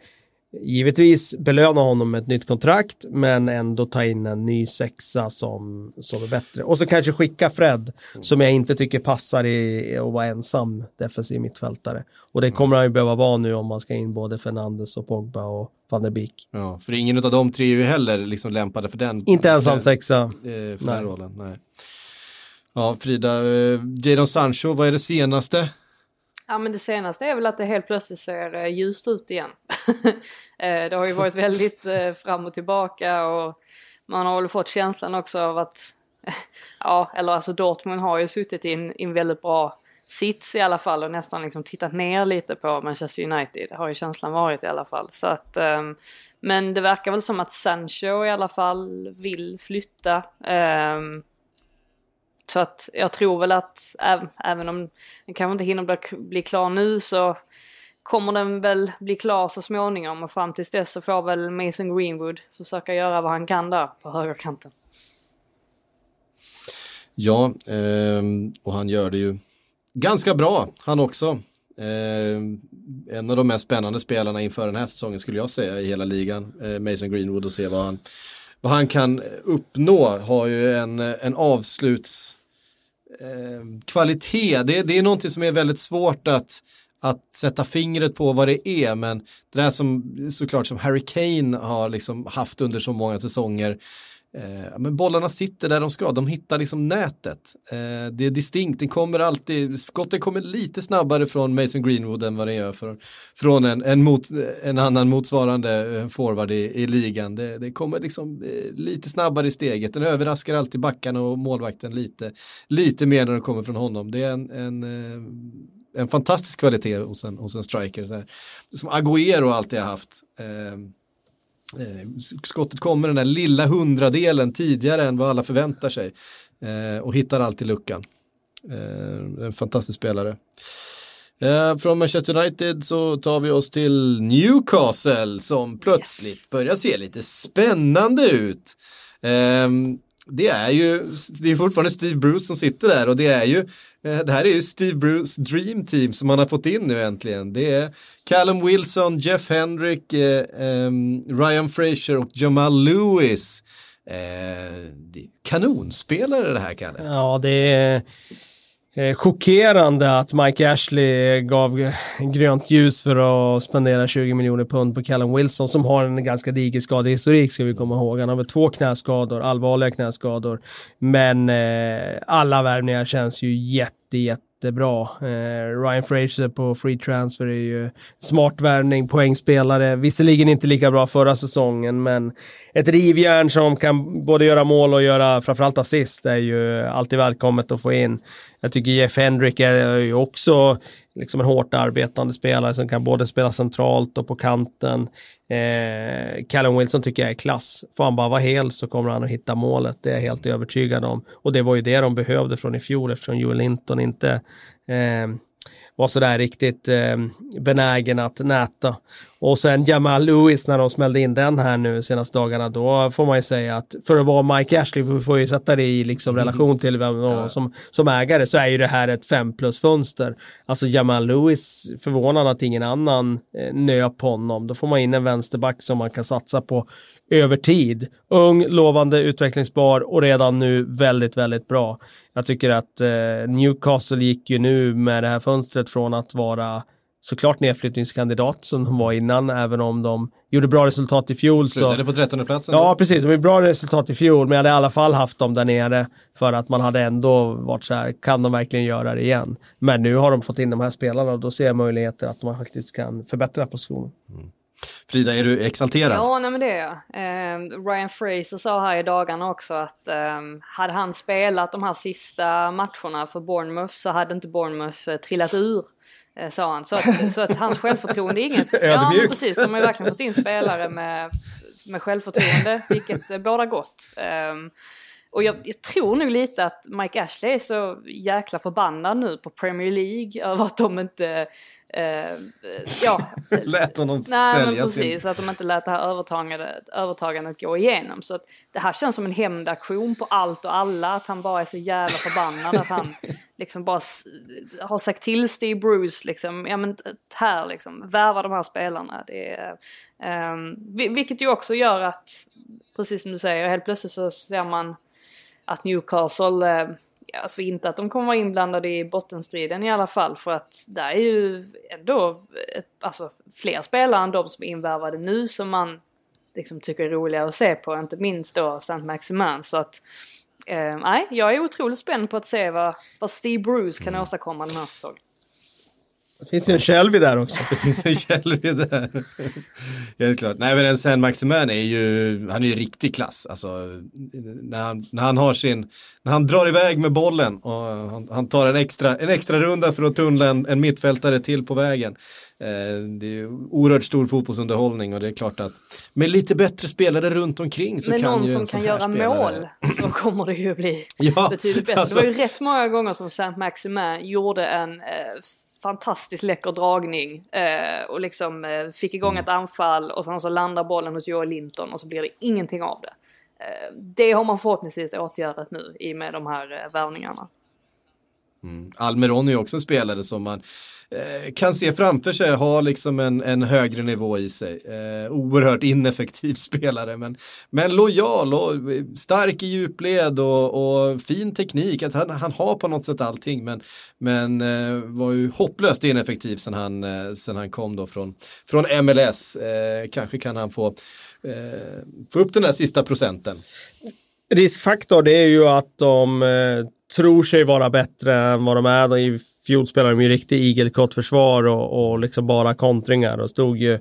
givetvis belöna honom med ett nytt kontrakt men ändå ta in en ny sexa som, som är bättre. Och så kanske skicka Fred som jag inte tycker passar i att vara ensam defensiv mittfältare. Och det kommer han ju behöva vara nu om man ska in både Fernandes och Pogba och van der Beek. Ja, för ingen av de tre är ju heller liksom lämpade för den. Inte ensam för, sexa. eh, För den rollen, nej. Ja, Frida, eh, Jadon Sancho, vad är det senaste? Ja men det senaste är väl att det helt plötsligt ser eh, ljust ut igen. [LAUGHS] Eh, det har ju varit väldigt eh, fram och tillbaka och man har väl fått känslan också av att, [LAUGHS] ja eller alltså Dortmund har ju suttit i en, i en väldigt bra sits i alla fall och nästan liksom tittat ner lite på Manchester United. Det har ju känslan varit i alla fall. Så att, um, men det verkar väl som att Sancho i alla fall vill flytta. Um, så att jag tror väl att även om den kanske inte hinner bli, bli klar nu så kommer den väl bli klar så småningom och fram tills dess så får väl Mason Greenwood försöka göra vad han kan där på högerkanten. Ja, eh, och han gör det ju ganska bra han också. Eh, en av de mest spännande spelarna inför den här säsongen skulle jag säga i hela ligan, eh, Mason Greenwood och se vad han, vad han kan uppnå. Har ju en, en avsluts eh, kvalitet, det, det är någonting som är väldigt svårt att att sätta fingret på vad det är, men det där som såklart som Harry Kane har liksom haft under så många säsonger, eh, men bollarna sitter där de ska, de hittar liksom nätet. Eh, det är distinkt, den kommer alltid, skotten kommer lite snabbare från Mason Greenwood än vad den gör för, från en, en, mot, en annan motsvarande eh, forward i, i ligan. Det, det kommer liksom eh, lite snabbare i steget, den överraskar alltid backarna och målvakten lite, lite mer när den kommer från honom. Det är en, en eh, en fantastisk kvalitet hos en, hos en striker. Så här. Som Agüero alltid har haft. Eh, skottet kommer den där lilla hundradelen tidigare än vad alla förväntar sig. Eh, och hittar alltid luckan. Eh, en fantastisk spelare. Eh, från Manchester United så tar vi oss till Newcastle som plötsligt yes. börjar se lite spännande ut. Ehm, det är ju, det är fortfarande Steve Bruce som sitter där och det är ju eh, det här är ju Steve Bruce Dream Team som man har fått in nu äntligen. Det är Callum Wilson, Jeff Hendrick, eh, eh, Ryan Fraser och Jamal Lewis. Eh, kanonspelare det här Kalle. Ja, det är eh, chockerande att Mike Ashley gav grönt ljus för att spendera 20 miljoner pund på Callum Wilson som har en ganska diger skadehistorik ska vi komma ihåg. Han har väl två knäskador, allvarliga knäskador. Men eh, alla värvningar känns ju jätte, jätte jättebra. Eh, Ryan Fraser på free transfer är ju smart värvning, poängspelare. Visserligen inte lika bra förra säsongen, men ett rivjärn som kan både göra mål och göra framförallt assist är ju alltid välkommet att få in. Jag tycker Jeff Hendrick är ju också liksom en hårt arbetande spelare som kan både spela centralt och på kanten. Eh, Callum Wilson tycker jag är klass. Får han bara vara hel så kommer han att hitta målet. Det är jag helt övertygad om. Och det var ju det de behövde från i fjol eftersom Joel Linton inte eh, var sådär riktigt eh, benägen att näta. Och sen Jamal Lewis när de smällde in den här nu senaste dagarna, då får man ju säga att för att vara Mike Ashley, vi får ju sätta det i liksom mm. relation till vem ja. som, som ägare, så är ju det här ett fem plus fönster. Alltså Jamal Lewis, förvånande att ingen annan eh, nöp honom. Då får man in en vänsterback som man kan satsa på över tid. Ung, lovande, utvecklingsbar och redan nu väldigt, väldigt bra. Jag tycker att eh, Newcastle gick ju nu med det här fönstret från att vara såklart nedflyttningskandidat som de var innan, även om de gjorde bra resultat i fjol. Slutade på 13 platsen. Ja, precis. De gjorde bra resultat i fjol, men jag hade i alla fall haft dem där nere för att man hade ändå varit så här, kan de verkligen göra det igen? Men nu har de fått in de här spelarna och då ser jag möjligheter att man faktiskt kan förbättra positionen. Mm. Frida, är du exalterad? Ja, nej men det är jag. Eh, Ryan Fraser sa här i dagarna också att eh, hade han spelat de här sista matcherna för Bournemouth så hade inte Bournemouth eh, trillat ur. Eh, sa han. Så att, så att hans självförtroende är inget... [LAUGHS] ja, men precis. De har ju verkligen fått in spelare med, med självförtroende, vilket båda gott. Um, och jag, jag, tror nog lite att Mike Ashley är så jäkla förbannad nu på Premier League över att de inte Uh, ja. [LAUGHS] lät honom Nej, sälja men precis, sin... att de inte lät det här övertagandet, övertagandet gå igenom. Så att det här känns som en hämndaktion på allt och alla, att han bara är så jävla förbannad att han [LAUGHS] liksom bara har sagt till Steve Bruce liksom, ja men här liksom, värva de här spelarna. Det är, um, vilket ju också gör att, precis som du säger, helt plötsligt så ser man att Newcastle uh, alltså inte att de kommer vara inblandade i bottenstriden i alla fall för att det är ju ändå ett, alltså, fler spelare än de som är invärvade nu som man liksom tycker är roliga att se på, inte minst då Saint Maximin. Så att eh, nej, jag är otroligt spänd på att se vad, vad Steve Bruce kan mm. åstadkomma den här säsongen. Det finns ju en Shelby där också. Det finns en Shelby där. Helt klart. Nej men en Sen Maximin är ju, han är ju riktig klass. Alltså, när, han, när han har sin, när han drar iväg med bollen och han, han tar en extra, en extra runda för att tunnla en, en mittfältare till på vägen. Eh, det är oerhört stor fotbollsunderhållning och det är klart att med lite bättre spelare runt omkring så Men kan ju en någon som kan göra spelare... mål så kommer det ju bli ja, betydligt bättre. Alltså... Det var ju rätt många gånger som Saint Maximin gjorde en eh, fantastiskt läcker dragning eh, och liksom eh, fick igång ett anfall och sen så landar bollen hos Joel Linton och så blir det ingenting av det. Eh, det har man förhoppningsvis åtgärdat nu i med de här eh, värvningarna. Mm. Almeron är ju också en spelare som man Eh, kan se framför sig ha liksom en, en högre nivå i sig. Eh, oerhört ineffektiv [LAUGHS] spelare men, men lojal och stark i djupled och, och fin teknik. Att han, han har på något sätt allting men, men eh, var ju hopplöst ineffektiv sen han, eh, sen han kom då från, från MLS. Eh, kanske kan han få, eh, få upp den där sista procenten. Riskfaktor det är ju att de eh, tror sig vara bättre än vad de är. I fjol spelade de ju riktigt igelkottförsvar och, och liksom bara kontringar och stod ju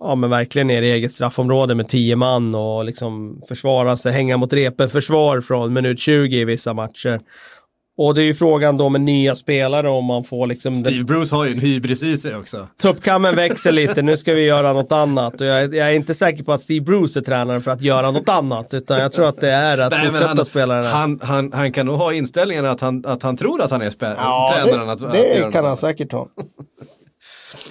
ja, men verkligen ner i eget straffområde med tio man och liksom försvara sig, hänga mot repen, försvar från minut 20 i vissa matcher. Och det är ju frågan då med nya spelare om man får liksom... Steve Bruce har ju en hybris i sig också. Tuppkammen växer lite, nu ska vi göra något annat. Och jag, jag, är inte säker på att Steve Bruce är tränaren för att göra något annat. Utan jag tror att det är att Nej, fortsätta han, spela den här. Han, han, han kan nog ha inställningen att han, att han tror att han är spä- ja, tränaren. Det, att, det att kan han säkert ha.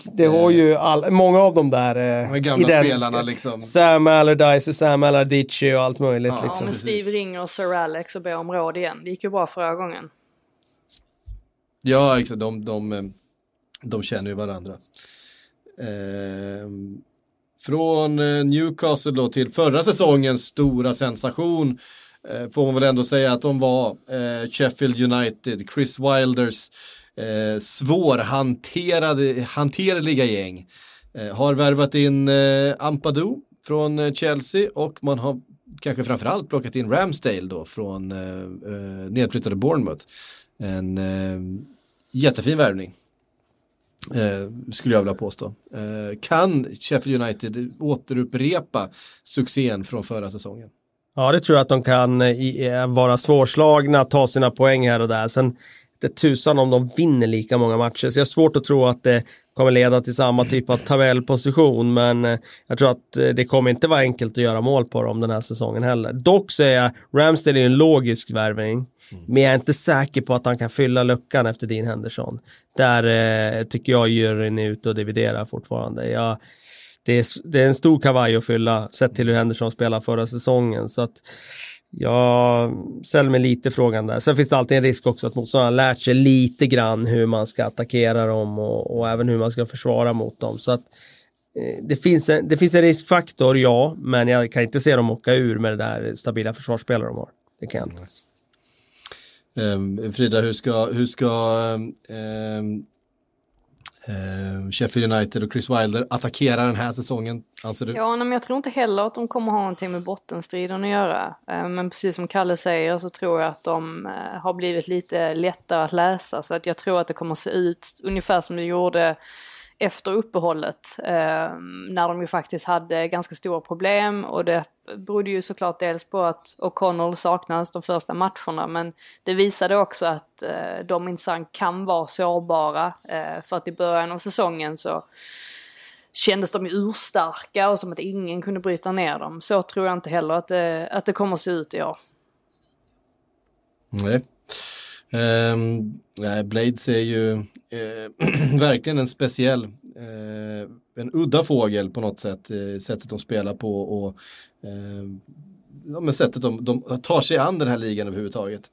Det har ju all, många av de där eh, de gamla spelarna liksom. Sam Allardyce och Sam Allardyce och allt möjligt. Ja, liksom. men Steve ringer Sir Alex och ber om råd igen. Det gick ju bra förra gången. Ja, exakt. De, de, de känner ju varandra. Eh, från eh, Newcastle då till förra säsongens stora sensation eh, får man väl ändå säga att de var eh, Sheffield United, Chris Wilders eh, svårhanterliga gäng. Eh, har värvat in eh, Ampadu från eh, Chelsea och man har kanske framförallt plockat in Ramsdale då från eh, eh, nedflyttade Bournemouth. En eh, jättefin värvning. Eh, skulle jag vilja påstå. Eh, kan Sheffield United återupprepa succén från förra säsongen? Ja, det tror jag att de kan eh, i, eh, vara svårslagna, ta sina poäng här och där. Sen det tusan om de vinner lika många matcher, så jag har svårt att tro att det kommer leda till samma typ av tabellposition, men eh, jag tror att eh, det kommer inte vara enkelt att göra mål på dem den här säsongen heller. Dock så är jag, Ramsdale är en logisk värvning. Mm. Men jag är inte säker på att han kan fylla luckan efter Dean Henderson. Där eh, tycker jag juryn är ute och dividerar fortfarande. Jag, det, är, det är en stor kavaj att fylla sett till hur Henderson spelade förra säsongen. Så att jag ställer mig lite frågan där. Sen finns det alltid en risk också att motståndarna lärt sig lite grann hur man ska attackera dem och, och även hur man ska försvara mot dem. Så att eh, det finns, en, det finns en riskfaktor, ja, men jag kan inte se dem åka ur med det där stabila försvarsspelare de har. Det kan jag inte. Ehm, Frida, hur ska, hur ska um, um, Eh, Sheffield United och Chris Wilder attackerar den här säsongen, alltså anser du? Ja, men jag tror inte heller att de kommer ha någonting med bottenstriden att göra. Eh, men precis som Kalle säger så tror jag att de eh, har blivit lite lättare att läsa. Så att jag tror att det kommer se ut ungefär som det gjorde efter uppehållet eh, när de ju faktiskt hade ganska stora problem och det berodde ju såklart dels på att O'Connell saknades de första matcherna men det visade också att eh, de minsann kan vara sårbara eh, för att i början av säsongen så kändes de ju urstarka och som att ingen kunde bryta ner dem. Så tror jag inte heller att det, att det kommer att se ut i år. Nej. Eh, Blades är ju eh, [CLEARS THROAT] verkligen en speciell, eh, en udda fågel på något sätt, sättet de spelar på och ehm, ja, men sättet de, de tar sig an den här ligan överhuvudtaget.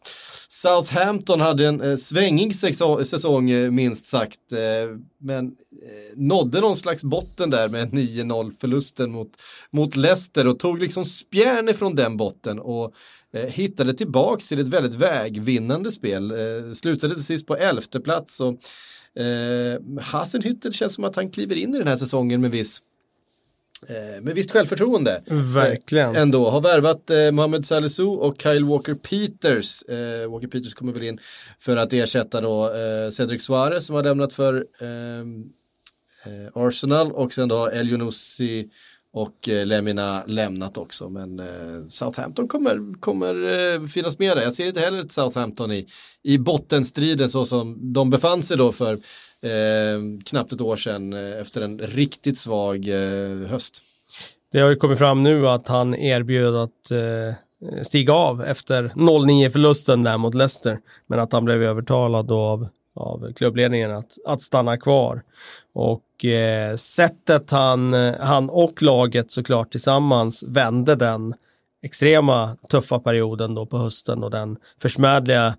Southampton hade en eh, svängig säsong eh, minst sagt, eh, men eh, nådde någon slags botten där med 9-0 förlusten mot, mot Leicester och tog liksom spjärn ifrån den botten och hittade tillbaks till ett väldigt vägvinnande spel. Eh, slutade till sist på elfte plats och eh, Hasenhüttel känns som att han kliver in i den här säsongen med viss Eh, med visst självförtroende. Verkligen. Eh, ändå. Har värvat eh, Mohamed Salisu och Kyle Walker Peters. Eh, Walker Peters kommer väl in för att ersätta då eh, Cedric Suarez som har lämnat för eh, Arsenal och sen då El Younousi och eh, Lemina lämnat också. Men eh, Southampton kommer, kommer eh, finnas med där. Jag ser inte heller ett Southampton i, i bottenstriden så som de befann sig då för eh, knappt ett år sedan eh, efter en riktigt svag eh, höst. Det har ju kommit fram nu att han erbjöd att eh, stiga av efter 0-9 förlusten där mot Leicester. Men att han blev övertalad av, av klubbledningen att, att stanna kvar. Och eh, sättet han, han och laget såklart tillsammans vände den extrema tuffa perioden då på hösten och den försmädliga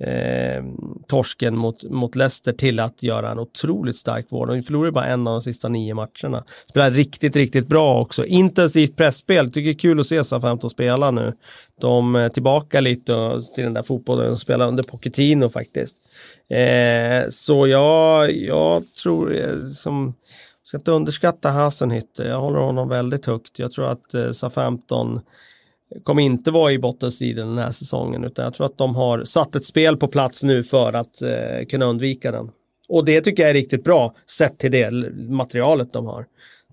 eh, torsken mot, mot Leicester till att göra en otroligt stark vård. De förlorade bara en av de sista nio matcherna. Spelar riktigt, riktigt bra också. Intensivt pressspel. Tycker det är kul att se SA-15 spela nu. De är tillbaka lite till den där fotbollen de spelade under Pochettino faktiskt. Eh, så jag, jag tror, eh, som, ska inte underskatta Hasenhütte. Jag håller honom väldigt högt. Jag tror att eh, SA-15 kommer inte vara i bottenstriden den här säsongen utan jag tror att de har satt ett spel på plats nu för att eh, kunna undvika den. Och det tycker jag är riktigt bra sett till det materialet de har.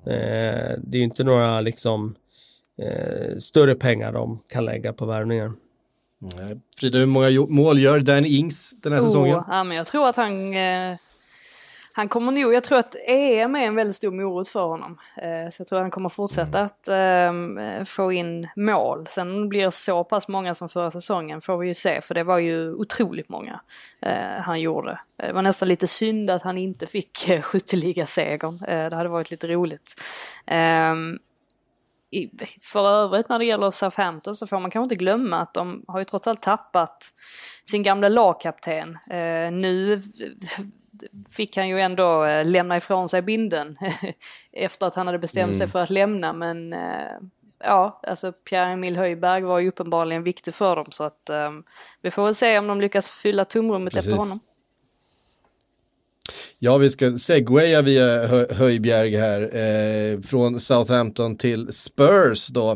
Eh, det är ju inte några liksom eh, större pengar de kan lägga på värvningar. Frida, hur många mål gör Dan Ings den här oh, säsongen? Ja, men jag tror att han eh han kommer nog, jag tror att EM är en väldigt stor morot för honom. Eh, så jag tror att han kommer fortsätta mm. att eh, få in mål. Sen blir det så pass många som förra säsongen får vi ju se, för det var ju otroligt många eh, han gjorde. Det var nästan lite synd att han inte fick skytteligasegern. Det hade varit lite roligt. Ehm, för övrigt när det gäller Southampton så får man kanske inte glömma att de har ju trots allt tappat sin gamla lagkapten. Nu fick han ju ändå eh, lämna ifrån sig binden [LAUGHS] efter att han hade bestämt mm. sig för att lämna. Men eh, ja, alltså Pierre-Emil Höjberg var ju uppenbarligen viktig för dem så att um, vi får väl se om de lyckas fylla tomrummet Precis. efter honom. Ja, vi ska segwaya via Höjbjerg här eh, från Southampton till Spurs då.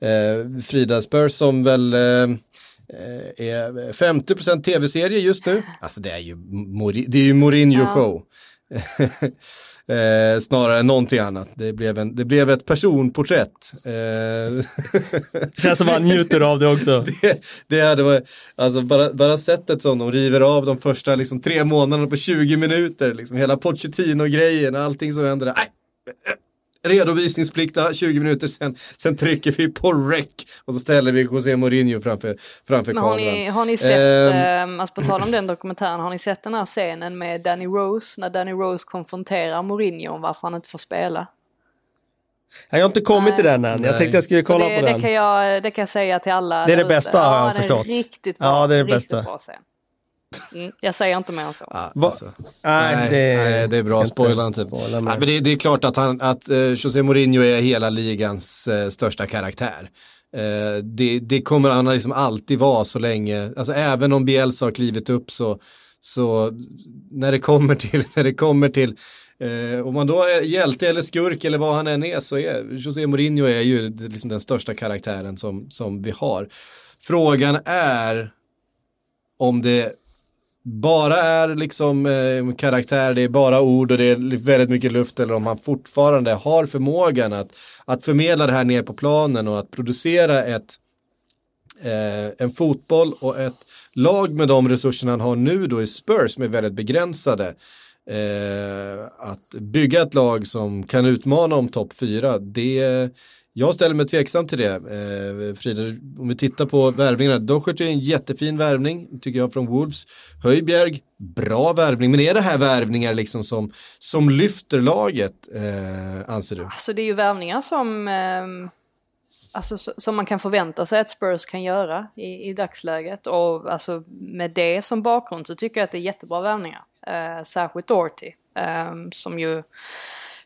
Eh, Frida Spurs som väl eh, Eh, är 50% tv-serie just nu. Alltså det är ju, det är ju Mourinho show. [LAUGHS] eh, snarare än någonting annat. Det blev, en, det blev ett personporträtt. Eh. Känns som man njuter av det också. [LAUGHS] det, det hade varit, alltså bara, bara sättet som de river av de första liksom, tre månaderna på 20 minuter. Liksom, hela Pochettino-grejen, allting som händer. Där redovisningsplikta 20 minuter sen, sen trycker vi på rec och så ställer vi José Mourinho framför, framför Men har kameran. Ni, har ni sett, um, alltså på tal om den dokumentären, har ni sett den här scenen med Danny Rose när Danny Rose konfronterar Mourinho om varför han inte får spela? Jag har inte kommit Nej. till den än. Jag tänkte jag skulle kolla det, på den. Det kan, jag, det kan jag säga till alla. Det är det bästa har jag förstått. Riktigt bra. Ja, det är det bästa. Bra scen. Mm, jag säger inte mer än så. Ah, alltså. nej, nej, det, nej, det är bra. Spoila inte. Spoila nej, men det, det, är klart att, han, att uh, José Mourinho är hela ligans uh, största karaktär. Uh, det, det, kommer han liksom alltid vara så länge, alltså även om Bielsa har klivit upp så, så när det kommer till, [LAUGHS] när det kommer till Eh, om man då är hjälte eller skurk eller vad han än är så är José Mourinho är ju liksom den största karaktären som, som vi har. Frågan är om det bara är liksom eh, karaktär, det är bara ord och det är väldigt mycket luft eller om han fortfarande har förmågan att, att förmedla det här ner på planen och att producera ett, eh, en fotboll och ett lag med de resurserna han har nu då i Spurs som är väldigt begränsade. Eh, att bygga ett lag som kan utmana om topp fyra, det jag ställer mig tveksam till det. Eh, Frida, om vi tittar på värvningarna. Docherty är en jättefin värvning, tycker jag, från Wolves. Höjbjerg, bra värvning. Men är det här värvningar liksom som, som lyfter laget, eh, anser du? Alltså det är ju värvningar som, eh, alltså, som man kan förvänta sig att Spurs kan göra i, i dagsläget. Och alltså, med det som bakgrund så tycker jag att det är jättebra värvningar. Eh, särskilt Doherty, eh, som ju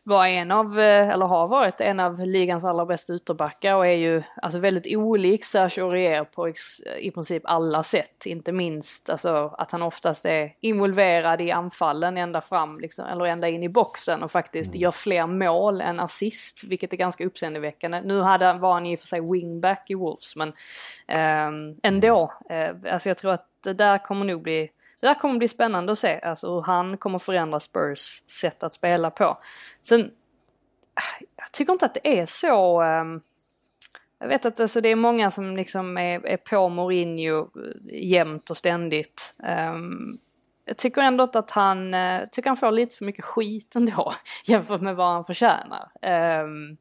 var en av, eh, eller har varit en av ligans allra bästa ytterbackar och är ju alltså väldigt olik Serge Aurier på i princip alla sätt. Inte minst alltså, att han oftast är involverad i anfallen ända fram, liksom, eller ända in i boxen och faktiskt mm. gör fler mål än assist, vilket är ganska uppseendeväckande. Nu hade, var han i och för sig wingback i Wolves, men eh, ändå. Eh, alltså jag tror att det där kommer nog bli det där kommer bli spännande att se, alltså hur han kommer förändra Spurs sätt att spela på. Sen, jag tycker inte att det är så... Um, jag vet att alltså, det är många som liksom är, är på Mourinho eh, jämt och ständigt. Um, jag tycker ändå att han, uh, tycker han får lite för mycket skit ändå [LAUGHS] jämfört med vad han förtjänar. Um,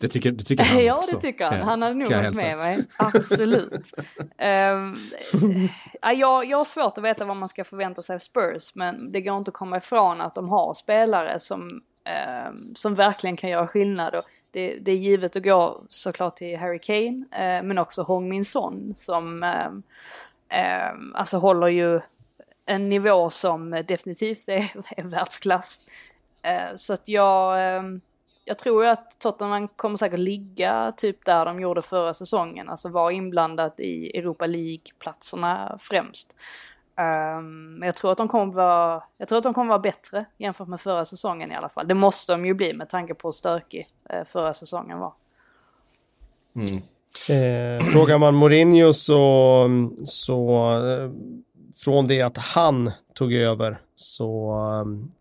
det tycker, det tycker han [LAUGHS] ja, också. Ja, det tycker han. Han hade nog varit med mig. Absolut. [LAUGHS] um, jag, jag har svårt att veta vad man ska förvänta sig av Spurs, men det går inte att komma ifrån att de har spelare som, um, som verkligen kan göra skillnad. Och det, det är givet att gå såklart till Harry Kane, uh, men också Hong Min Son som um, alltså håller ju en nivå som definitivt är, [LAUGHS] är världsklass. Uh, så att jag jag tror ju att Tottenham kommer säkert ligga typ där de gjorde förra säsongen, alltså vara inblandat i Europa League-platserna främst. Um, men jag tror att de kommer vara, jag tror att de kommer vara bättre jämfört med förra säsongen i alla fall. Det måste de ju bli med tanke på hur stökig uh, förra säsongen var. Mm. Eh, frågar man Mourinho så, så eh, från det att han tog över så um,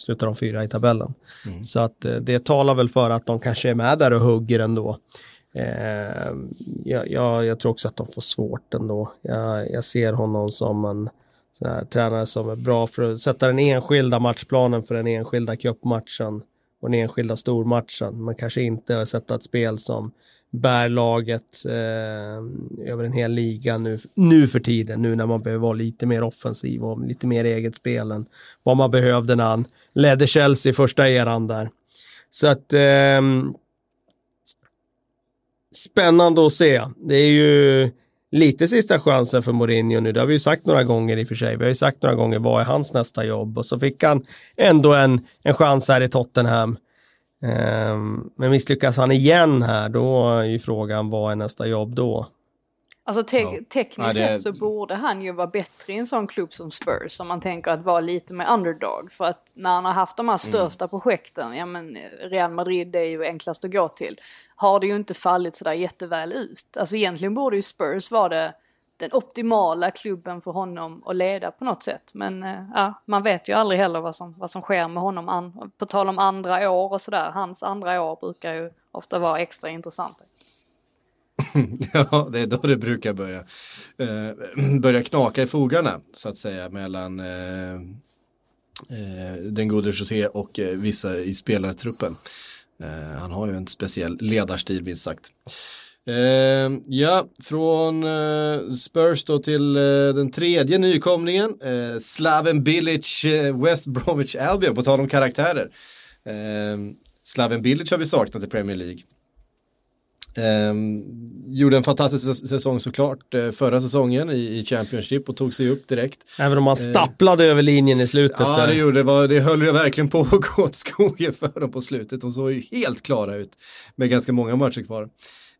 slutar de fyra i tabellen. Mm. Så att eh, det talar väl för att de kanske är med där och hugger ändå. Eh, jag, jag, jag, tror också att de får svårt ändå. Jag, jag ser honom som en tränare som är bra för att sätta den enskilda matchplanen för den enskilda cupmatchen och den enskilda stormatchen. Men kanske inte sätta ett spel som bär laget eh, över en hel liga nu, nu för tiden, nu när man behöver vara lite mer offensiv och lite mer eget spel än vad man behövde när han ledde Chelsea första eran där. Så att eh, spännande att se. Det är ju lite sista chansen för Mourinho nu. Det har vi ju sagt några gånger i och för sig. Vi har ju sagt några gånger vad är hans nästa jobb och så fick han ändå en, en chans här i Tottenham. Um, men misslyckas han igen här, då är ju frågan vad är nästa jobb då? Alltså te ja. tekniskt ja, det... sett så borde han ju vara bättre i en sån klubb som Spurs om man tänker att vara lite mer underdog. För att när han har haft de här mm. största mm. projekten, ja men Real Madrid är ju enklast att gå till, har det ju inte fallit sådär jätteväl ut. Alltså egentligen borde ju Spurs vara det den optimala klubben för honom att leda på något sätt. Men eh, ja, man vet ju aldrig heller vad som, vad som sker med honom. An, på tal om andra år och sådär, hans andra år brukar ju ofta vara extra intressanta. [LAUGHS] ja, det är då det brukar börja, eh, börja knaka i fogarna så att säga mellan eh, eh, den gode José och eh, vissa i spelartruppen. Eh, han har ju en speciell ledarstil minst sagt. Eh, ja, från eh, Spurs då till eh, den tredje nykomlingen. Eh, Slaven Bilic, eh, West Bromwich Albion, på tal om karaktärer. Ehm, Slaven Bilic har vi saknat i Premier League. Um, gjorde en fantastisk säsong såklart uh, förra säsongen i, i, Championship och tog sig upp direkt. Även om man stapplade över linjen i slutet. Ja, där. det gjorde det. Var, det höll ju verkligen på att gå åt skogen för dem på slutet. De såg ju helt klara ut med ganska många matcher kvar.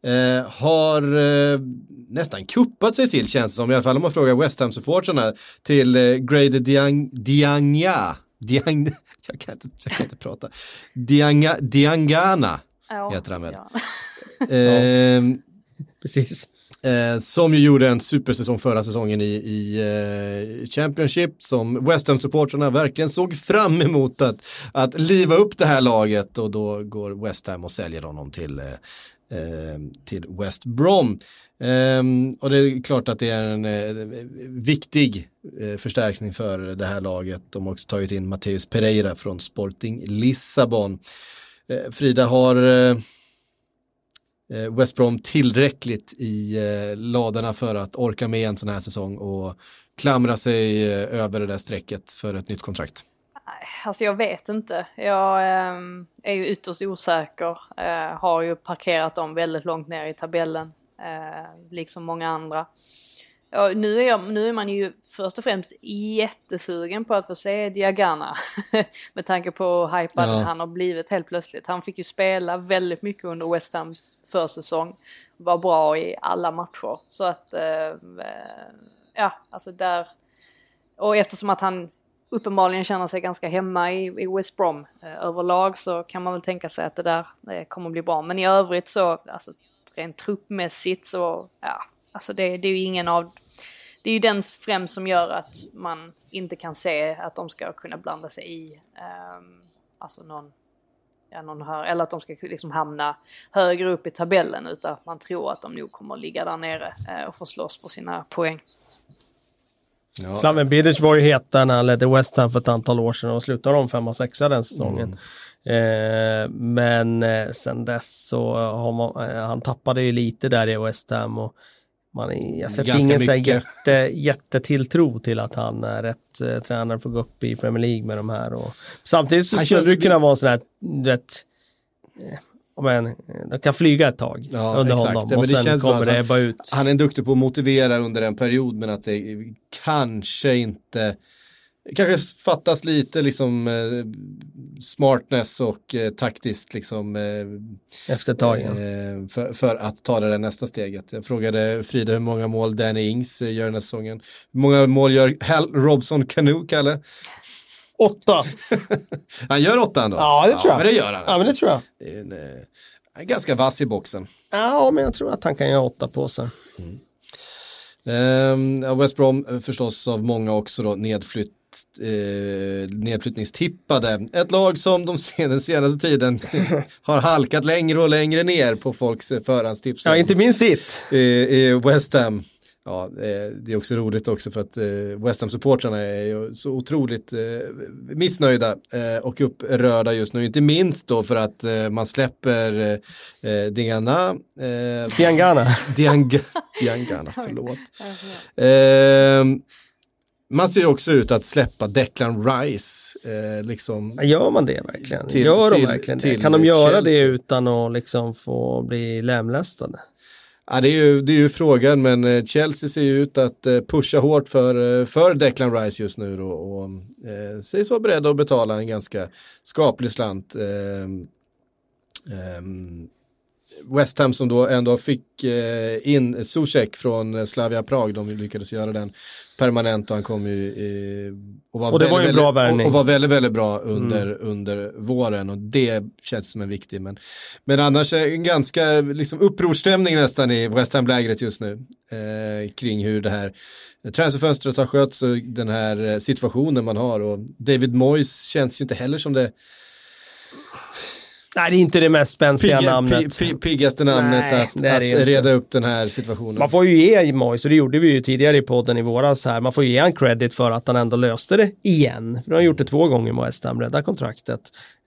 Eh, har eh, nästan kuppat sig till känns det som, i alla fall om man frågar West Ham-supportrarna, till eh, Grade Diang, Dianga. Diang, [LAUGHS] jag, kan inte, jag kan inte prata. Dianga, Diangana ja, heter han väl. Ja. [LAUGHS] Eh, [LAUGHS] Precis. Eh, som ju gjorde en supersäsong förra säsongen i, i eh, Championship som West Ham-supportrarna verkligen såg fram emot att, att liva upp det här laget och då går West Ham och säljer honom till eh, Eh, Ehm, till West Brom. Ehm, och det är klart att det är en eh, viktig eh, förstärkning för det här laget. De har också tagit in Matteus Pereira från Sporting Lissabon. Eh, Frida har West Brom tillräckligt i ladorna för att orka med en sån här säsong och klamra sig över det där strecket för ett nytt kontrakt? Alltså jag vet inte. Jag eh, är ju ytterst osäker. Eh, har ju parkerat dem väldigt långt ner i tabellen. Eh, liksom många andra. Ja, nu, är jag, nu är man ju först och främst jättesugen på att få se Diagana. [LAUGHS] Med tanke på hur hypad Ja. han har blivit helt plötsligt. Han fick ju spela väldigt mycket under West Hams försäsong. Var bra i alla matcher. Så att, eh, ja, alltså där. Och eftersom att han uppenbarligen känner sig ganska hemma i, i West Brom eh, överlag så kan man väl tänka sig att det där eh, kommer bli bra. Men i övrigt så, alltså rent truppmässigt så, ja, alltså det, det är ju ingen av, det är ju den främst som gör att man inte kan se att de ska kunna blanda sig i, eh, alltså någon, ja, någon hör, eller att de ska liksom hamna högre upp i tabellen utan att man tror att de nog kommer att ligga där nere eh, och få slåss för sina poäng. Ja. Slaven Bilic var ju heta när han ledde West Ham för ett antal år sedan och slutade de femma, sexa den säsongen. Eh, men eh, sen dess så har man, eh, han tappade ju lite där i West Ham och man, jag sätter ingen så jätte, jättetilltro till att han är rätt eh, tränare för att gå upp i Premier League med de här. Och, samtidigt så Han skulle det kunna vara en sån här rätt eh, men, de kan flyga ett tag Ja, under exakt. honom och men det sen känns så kommer det ebba ut. Han är duktig på att motivera under en period men att det kanske inte kanske fattas lite liksom eh, smartness och eh, taktiskt liksom eh, Efter ett tag. ja. eh, för, för att ta det där nästa steget. Jag frågade Frida hur många mål Danny Ings gör den här säsongen. Hur många mål gör Hal Robson Canoe, Kalle? Åtta! [LAUGHS] Han gör åtta ändå. Ja, det tror jag. men det gör han. Ja, men det alltså. tror jag. Det är en, eh, ganska vass i boxen. Ja, men jag tror att han kan göra åtta på sig. Ehm, ja, West Brom eh, förstås av många också då nedflytt, eh, nedflyttningstippade. Ett lag som de sen, den senaste tiden [LAUGHS] har halkat längre och längre ner på folks eh, förhandstips. Ja, inte minst ditt. I, i West Ham. Ja, eh, det är också roligt också för att eh, West Ham-supportrarna är så otroligt eh, missnöjda och upprörda just nu. Inte minst då för att man släpper Diana, Diangana. Diang [LAUGHS] Diangana, förlåt. Eh, man ser också ut att släppa Declan Rice. Eh, liksom. Gör man det verkligen? Till- Gör de till- verkligen det? till Kan de göra Chelsea. det utan att liksom få bli lemlästade? Ja, det, är ju, det är ju frågan, men eh, Chelsea ser ju ut att eh, pusha hårt för, eh, för Declan Rice just nu då, och eh, sägs vara beredda att betala en ganska skaplig slant. Eh, eh, West Ham som då ändå fick eh, in Zuzek från Slavia Prag, de lyckades göra den permanent och han kom ju och var, Och det var ju en väldigt, bra väldigt. Mm. och, och var väldigt, väldigt bra under, under våren och det känns som en viktig. Men, men annars är en ganska liksom, upprorsstämning nästan i West Ham-lägret just nu eh, kring hur det här transferfönstret har skötts och den här eh, situationen man har och David Moyes känns ju inte heller som det Nej, det är inte det mest spänstiga pigga, namnet. pi, pi, piggaste namnet Nej, att, det att reda upp den här situationen. Man får ju ge Moise, och det gjorde vi ju tidigare i podden i våras här, man får ju ge han credit för att han ändå löste det igen. För han har gjort det två gånger med West Ham, rädda kontraktet.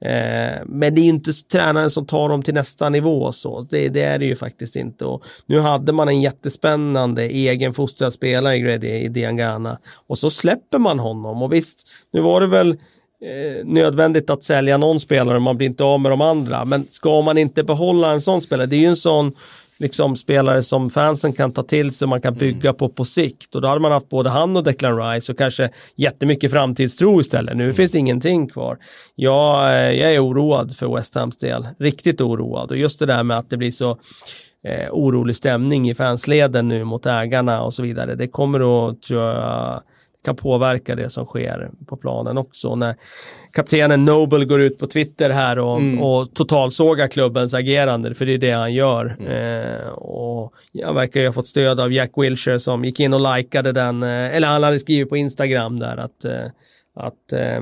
Eh, men det är ju inte tränaren som tar dem till nästa nivå så, det, det är det ju faktiskt inte. Och nu hade man en jättespännande egen fostrad spelare i Grady i Diangana och så släpper man honom och visst, nu var det väl eh, nödvändigt att sälja någon spelare, man blir inte av med de andra. Men ska man inte behålla en sån spelare, det är ju en sån liksom, spelare som fansen kan ta till sig och man kan bygga på på sikt. Och då hade man haft både han och Declan Rice och kanske jättemycket framtidstro istället. Nu finns ingenting kvar. Jag, eh, jag är oroad för West Hams del, riktigt oroad. Och just det där med att det blir så eh, orolig stämning i fansleden nu mot ägarna och så vidare. Det kommer att, tror jag, kan påverka det som sker på planen också. När kaptenen Noble går ut på Twitter här och, och totalsågar klubbens agerande, för det är det han gör. Eh, och jag verkar ju ha fått stöd av Jack Wilshere som gick in och likade den, eh, eller han hade skrivit på Instagram där att, eh, att, eh,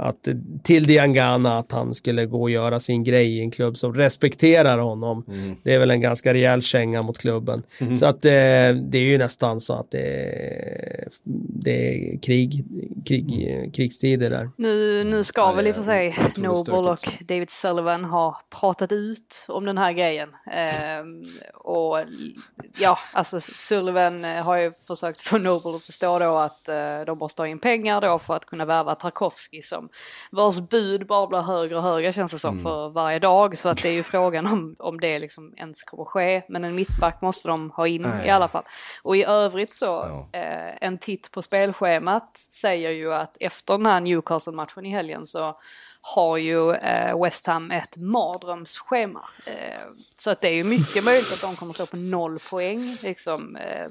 att till Diangana att han skulle gå och göra sin grej i en klubb som respekterar honom. Mm. Det är väl en ganska rejäl känga mot klubben. Mm-hmm. Så att eh, det är ju nästan så att det, det är krig, krig, Mm. krigstider där. Nu, nu ska Ja, väl i och för sig Noble och David Sullivan ha pratat ut om den här grejen. Ehm, och ja, alltså Sullivan eh, har ju försökt få Noble att förstå då att eh, de måste ha in pengar då för att kunna värva Tarkovsky som vars bud bara blir högre och högre känns det som Mm. för varje dag. Så att det är ju frågan om, om det liksom ens kommer ske. Men en mittback måste de ha in Nej. i alla fall. Och i övrigt så, Ja. eh, en titt på spelschemat säger ju att efter den här Newcastle-matchen i helgen så har ju eh, West Ham ett mardrömsschema. Eh, så att det är ju mycket möjligt att de kommer stå på noll poäng. Liksom, eh,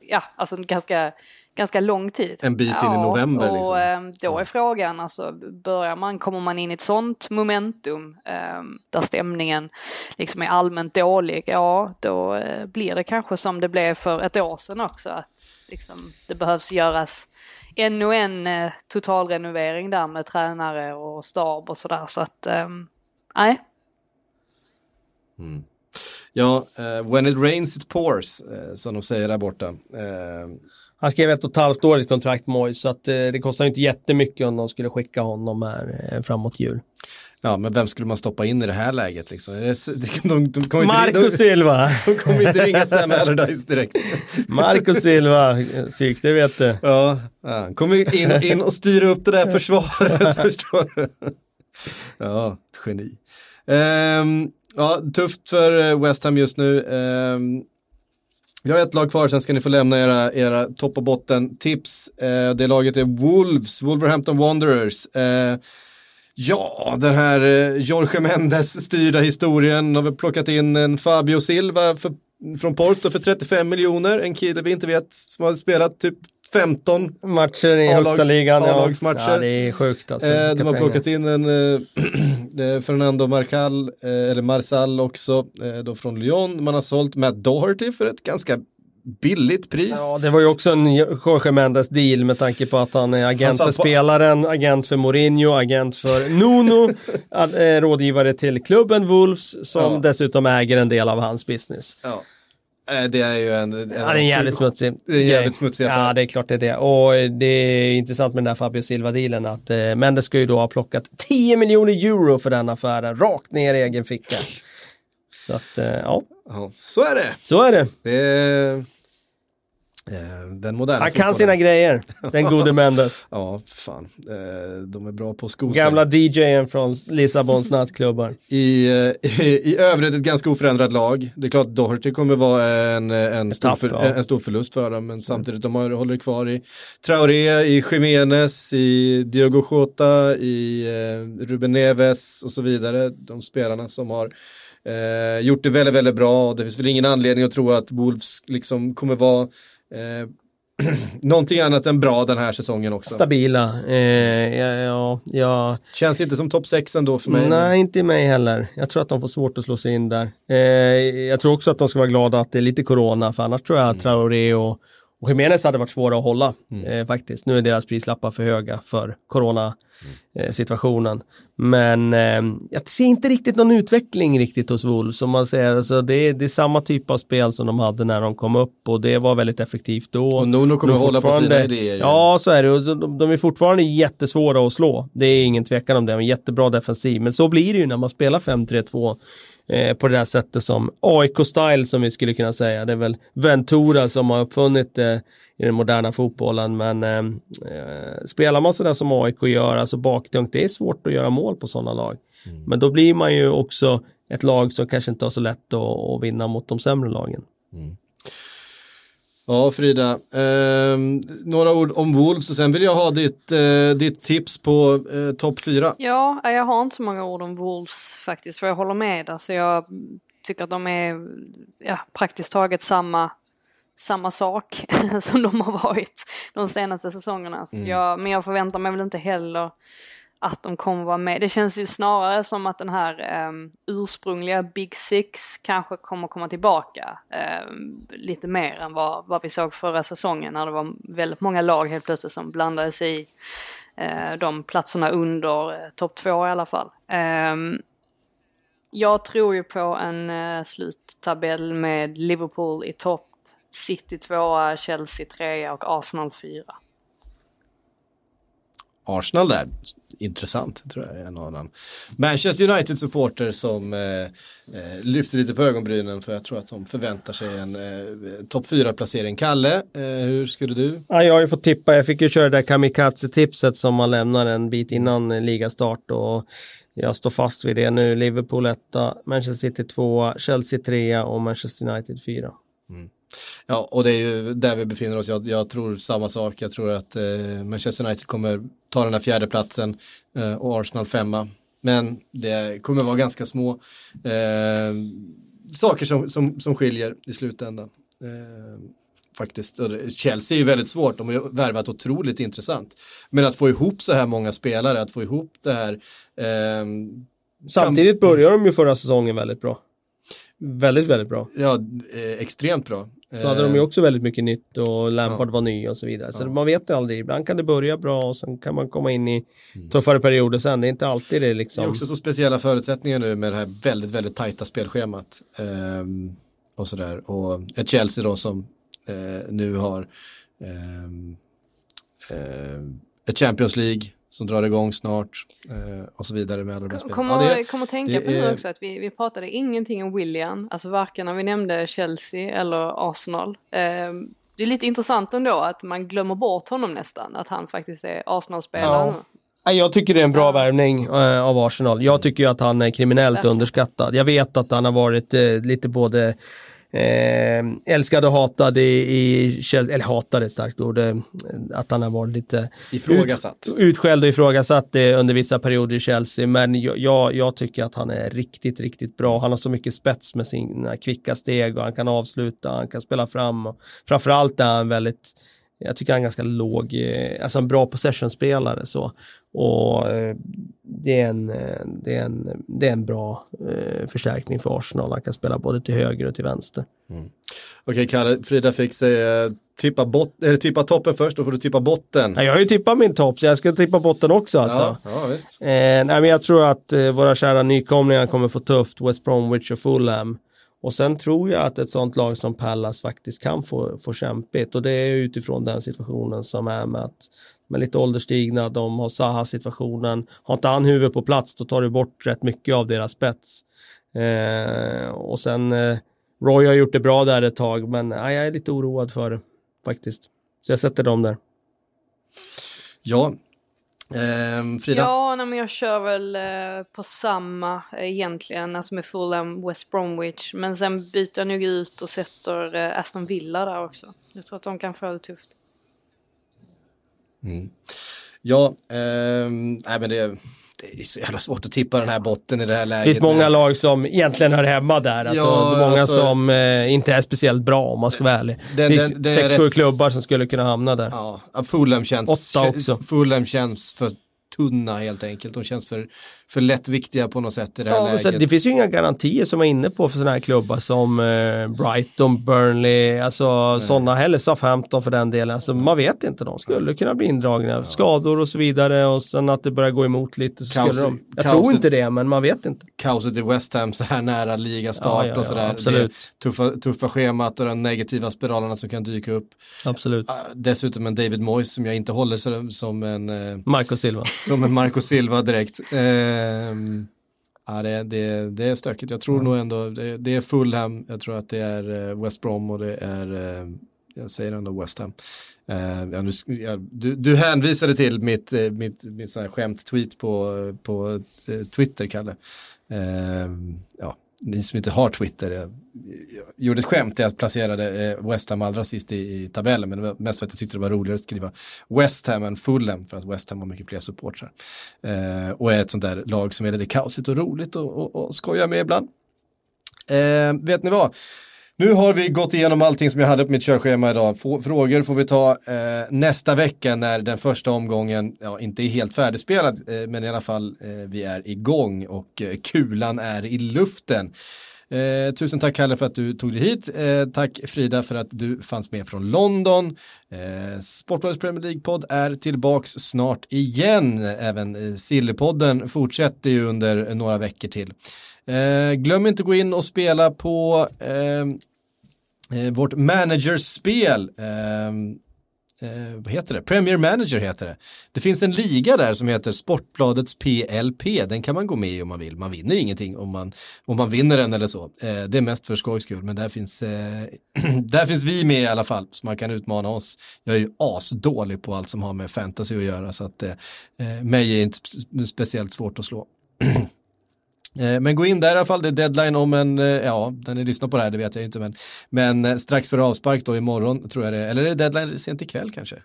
ja, alltså ganska, ganska lång tid. En bit in i november, Och liksom. eh, då är frågan, alltså börjar man, kommer man in i ett sånt momentum eh, där stämningen liksom är allmänt dålig, ja då eh, blir det kanske som det blev för ett år sedan också. Att liksom, det behövs göras ännu en eh, totalrenovering där med tränare och stab och sådär. Så att, ehm, nej. Ja, eh, when it rains it pours, eh, som de säger där borta. Eh, Han skrev ett och ett halvt år i kontrakt Moyes så att det kostar inte jättemycket om de skulle skicka honom här framåt jul. ja, men vem skulle man stoppa in i det här läget liksom? De, de, [LAUGHS] de, kommer inte, Marco de, Silva! de kommer inte ringa Sam Allardyce direkt. [LAUGHS] Marco Silva, psyk, det vet du. Ja, ja, kommer in, in och styra upp det där försvaret, [LAUGHS] förstår du. Ja, ett geni. Ehm, ja, tufft för eh, West Ham just nu. Ehm, vi har ett lag kvar, sen ska ni få lämna era, era topp och botten tips. Eh, det laget är Wolves, Wolverhampton Wanderers. Eh, ja, den här Jorge Mendes styrda historien har vi plockat in en Fabio Silva för, från Porto för 35 miljoner. En kille vi inte vet som har spelat typ 15 Matcher i A-lags- högsta ligan. Ja. A-lagsmatcher. ja, det är sjukt alltså. Eh, de har plockat in en eh, [CLEARS THROAT] eh, Fernando Marcal, eh, eller Marsal också, eh, då från Lyon. Man har sålt Matt Doherty för ett ganska billigt pris. Ja, det var ju också en Jorge Mendes deal med tanke på att han är agent Han för på- spelaren, agent för Mourinho, agent för Nuno, [LAUGHS] eh, rådgivare till klubben Wolves som Ja. dessutom äger en del av hans business. Ja. Eh, det är ju en... en Ja, det är en jävligt smutsig Det är en jävligt smutsig affär. Ja, det är klart det är det. Och det är intressant med den där Fabio Silva-dealen att eh, Mendes ska ju då ha plockat 10 miljoner euro för den affären, rakt ner i egen ficka. Så att, eh, ja, Ja, så är det. så är det. Det är den moderna Han kan sina grejer, den gode [LAUGHS] Mendes. Ja, fan. Eh, de är bra på att sko sig. Gamla DJen från Lissabons [LAUGHS] nattklubbar. I, eh, i, I övrigt ett ganska oförändrat lag. Det är klart Doherty kommer vara en, en, stor, för, ja. en stor förlust för dem, men samtidigt de har, håller kvar i Traoré, i Jiménez, i Diogo Jota, i eh, Ruben Neves och så vidare. De spelarna som har eh, gjort det väldigt, väldigt bra det finns väl ingen anledning att tro att Wolves liksom kommer vara eh, [CLEARS THROAT] någonting annat än bra den här säsongen också. Stabila. Eh, ja, ja. Känns inte som topp 6 ändå för mig. Nej, inte i mig heller. Jag tror att de får svårt att slå sig in där. Eh, jag tror också att de ska vara glada att det är lite corona, för annars tror jag att Traoré och, och Jiménez hade varit svåra att hålla eh, faktiskt. Nu är deras prislappar för höga för corona-situationen. Men eh, jag ser inte riktigt någon utveckling riktigt hos Wolves. Som man säger. Alltså, det, är, det är samma typ av spel som de hade när de kom upp och det var väldigt effektivt då. Och Nuno kommer De är hålla på sina idéer. Ja, så är det. Och de, de är fortfarande jättesvåra att slå. Det är ingen tvekan om det. En jättebra defensiv. Men så blir det ju när man spelar 5-3-2 eh, på det där sättet som AIK-style som vi skulle kunna säga. Det är väl Ventura som har uppfunnit det eh, i den moderna fotbollen. Men eh, eh, spelar man sådär som AIK gör, alltså bakdunk, det är svårt att göra mål på sådana lag. Men då blir man ju också ett lag som kanske inte har så lätt att, att vinna mot de sämre lagen. Ja, Frida. ehm, några ord om Wolves och sen vill jag ha ditt, eh, ditt tips på eh, topp fyra. Ja, jag har inte så många ord om Wolves faktiskt, för jag håller med. Alltså jag tycker att de är ja, praktiskt taget samma, samma sak [LAUGHS] som de har varit de senaste säsongerna. Så att jag, men jag förväntar mig väl inte heller att de kommer vara med. Det känns ju snarare som att den här um, ursprungliga Big Six kanske kommer komma tillbaka um, lite mer än vad, vad vi såg förra säsongen när det var väldigt många lag helt plötsligt som blandades i uh, de platserna under uh, topp två i alla fall. Um, jag tror ju på en uh, sluttabell med Liverpool i topp, City tvåa, Chelsea trea och Arsenal fyra. Arsenal där, intressant tror jag är en annan. Manchester United-supporter som eh, eh, lyfter lite på ögonbrynen för jag tror att de förväntar sig en eh, topp 4-placering. Kalle, eh, hur skulle du? Ja, jag har ju fått tippa, jag fick ju köra det där kamikaze-tipset som man lämnar en bit innan eh, ligastart och jag står fast vid det nu. Liverpool 1, Manchester City 2, Chelsea 3 och Manchester United 4. Ja, och det är ju där vi befinner oss. Jag, jag tror samma sak. Jag tror att eh, Manchester United kommer ta den här fjärde platsen eh, och Arsenal femma. Men det kommer vara ganska små eh, saker som, som, som skiljer i slutändan. Eh, faktiskt. Chelsea är ju väldigt svårt, de har ju värvat otroligt intressant. Men att få ihop så här många spelare, att få ihop det här. ehm, Samtidigt börjar de ju förra säsongen väldigt bra. Väldigt, väldigt bra. ja, eh, extremt bra. Då hade de ju Eh, också väldigt mycket nytt och Lampard var ny och så vidare. Så man vet aldrig. Ibland kan det börja bra och sen kan man komma in i tuffare perioder sen. Det är inte alltid det Det är liksom. också så speciella förutsättningar nu med det här väldigt, väldigt tajta spelschemat. Ehm, och sådär. Och ett Chelsea då som eh, nu har ehm, ehm, ett Champions League som drar igång snart eh, och så vidare med alla de här spelarna. Kommer Ja, det- kom att tänka det på nu är- också att vi, vi pratade ingenting om William, alltså varken när vi nämnde Chelsea eller Arsenal. Ehm, det är lite intressant ändå att man glömmer bort honom nästan, att han faktiskt är Arsenal-spelare Ja. Jag tycker det är en bra värvning eh, av Arsenal. Jag tycker ju att han är kriminellt Verkligen. underskattad. Jag vet att han har varit eh, lite både eh, älskad och hatad i, i eller hatad är ett starkt ord, eh, att han har varit lite Ifrågasatt. Ut, utskälld och ifrågasatt eh, under vissa perioder i Chelsea, men jag, jag, jag tycker att han är riktigt, riktigt bra. Han har så mycket spets med sina kvicka steg och han kan avsluta, han kan spela fram och framförallt är han väldigt jag tycker han är ganska låg, eh, alltså en bra possession-spelare så. Och eh, det är en, eh, det är en, det är en bra eh, förstärkning för Arsenal. Han kan spela både till höger och till vänster. Okej Kalle, Frida fick säga tippa, bot, eller tippa toppen först, då får du tippa botten. Ja, jag har ju tippat min topp, så jag ska tippa botten också alltså. Ja, ja visst. Eh, nej, men jag tror att eh, våra kära nykomlingar kommer få tufft, West Bromwich och Fulham. Och sen tror jag att ett sånt lag som Pallas faktiskt kan få, få kämpigt och det är utifrån den situationen som är med att de är lite ålderstigna, de har Saha-situationen. Har inte han huvudet på plats då tar du bort rätt mycket av deras spets. Eh, och sen eh, Roy har gjort det bra där ett tag men eh, jag är lite oroad för det faktiskt. Så jag sätter dem där. Ja. Ehm, Frida? Ja, nej, men jag kör väl eh, på samma eh, egentligen, alltså med Fulham, West Bromwich. Men sen byter jag nog ut och sätter eh, Aston Villa där också. Jag tror att de kan få det tufft. Ja, ehm, nej men det, det är så jävla svårt att tippa den här botten i det här Det läget. finns många lag som egentligen hör hemma där. Alltså, Ja, det många alltså- som eh, inte är speciellt bra om man ska vara ärlig. Den- det den- den är sex, sju rätt- klubbar som skulle kunna hamna där. Ja, Fulham känns, Åtta också. Fulham känns för tunna helt enkelt. De känns för, för lättviktiga på något sätt i det här Ja, läget. sen, det finns ju inga garantier som var inne på för sådana här klubbar som eh, Brighton, Burnley, alltså sådana heller, Southampton för den delen. Alltså, man vet inte, de skulle kunna bli indragna. Skador och så vidare och sen att det börjar gå emot lite så Kaos- skulle de. Jag kaoset- tror inte det, men man vet inte. Kaoset i West Ham så här nära ligastart Ja, ja, ja, och sådär. absolut. Det tuffa, tuffa schemat och de negativa spiralerna som kan dyka upp. Absolut. Ah, Dessutom en David Moyes som jag inte håller som, som en eh, Marco Silva. som en Marco Silva direkt. Ehm, ja, det, det, det är stökigt. Jag tror nog ändå, det, det är Fulham, jag tror att det är eh, West Brom och det är, eh, jag säger ändå West Ham. Eh, ja, nu, ja, du, du hänvisade till mitt, eh, mitt, mitt skämt-tweet på, på Twitter, Kalle. Ehm, ja, ni som inte har Twitter, jag, gjorde ett skämt där jag placerade eh, West Ham allra sist i, i tabellen, men det var mest för att jag tyckte det var roligare att skriva West Ham än Fulham, för att West Ham har mycket fler supportrar. Eh, och är ett sånt där lag som är lite kaosigt och roligt och, och, och skoja med ibland. Eh, vet ni vad? Nu har vi gått igenom allting som jag hade på mitt körschema idag. Få, frågor får vi ta eh, nästa vecka när den första omgången, ja inte är helt färdigspelad, eh, men i alla fall eh, vi är igång och eh, kulan är i luften. Eh, tusen tack Kalle för att du tog dig hit. Eh, tack Frida för att du fanns med från London. Eh, Sportbladets Premier League-podd är tillbaks snart igen. Även eh, Sillypodden fortsätter ju under några veckor till. Eh, glöm inte att gå in och spela på eh, eh, vårt managerspel. Eh, eh, vad heter det? Premier Manager heter det. Det finns en liga där som heter Sportbladets PLP. Den kan man gå med i om man vill. Man vinner ingenting om man, om man vinner den eller så. Eh, det är mest för skojs skull, men där finns, eh, [CLEARS THROAT] där finns vi med i alla fall. Så man kan utmana oss. Jag är ju asdålig på allt som har med fantasy att göra. Så att eh, eh mig är inte speciellt svårt att slå. [CLEARS THROAT] Eh, men gå in där i alla fall, det är deadline om en, eh, ja, när ni lyssnar på det här, det vet jag inte, men, men eh, strax före avspark då imorgon tror jag det eller är det deadline sent ikväll kanske?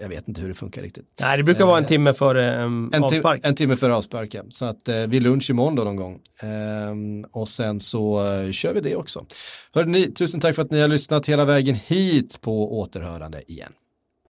Jag vet inte hur det funkar riktigt. Nej, det brukar vara en timme före um, en avspark. En timme före avspark, ja. Så att eh, vid lunch imorgon då någon gång. Ehm, och sen så eh, kör vi det också. Hörde ni, tusen tack för att ni har lyssnat hela vägen hit på återhörande igen.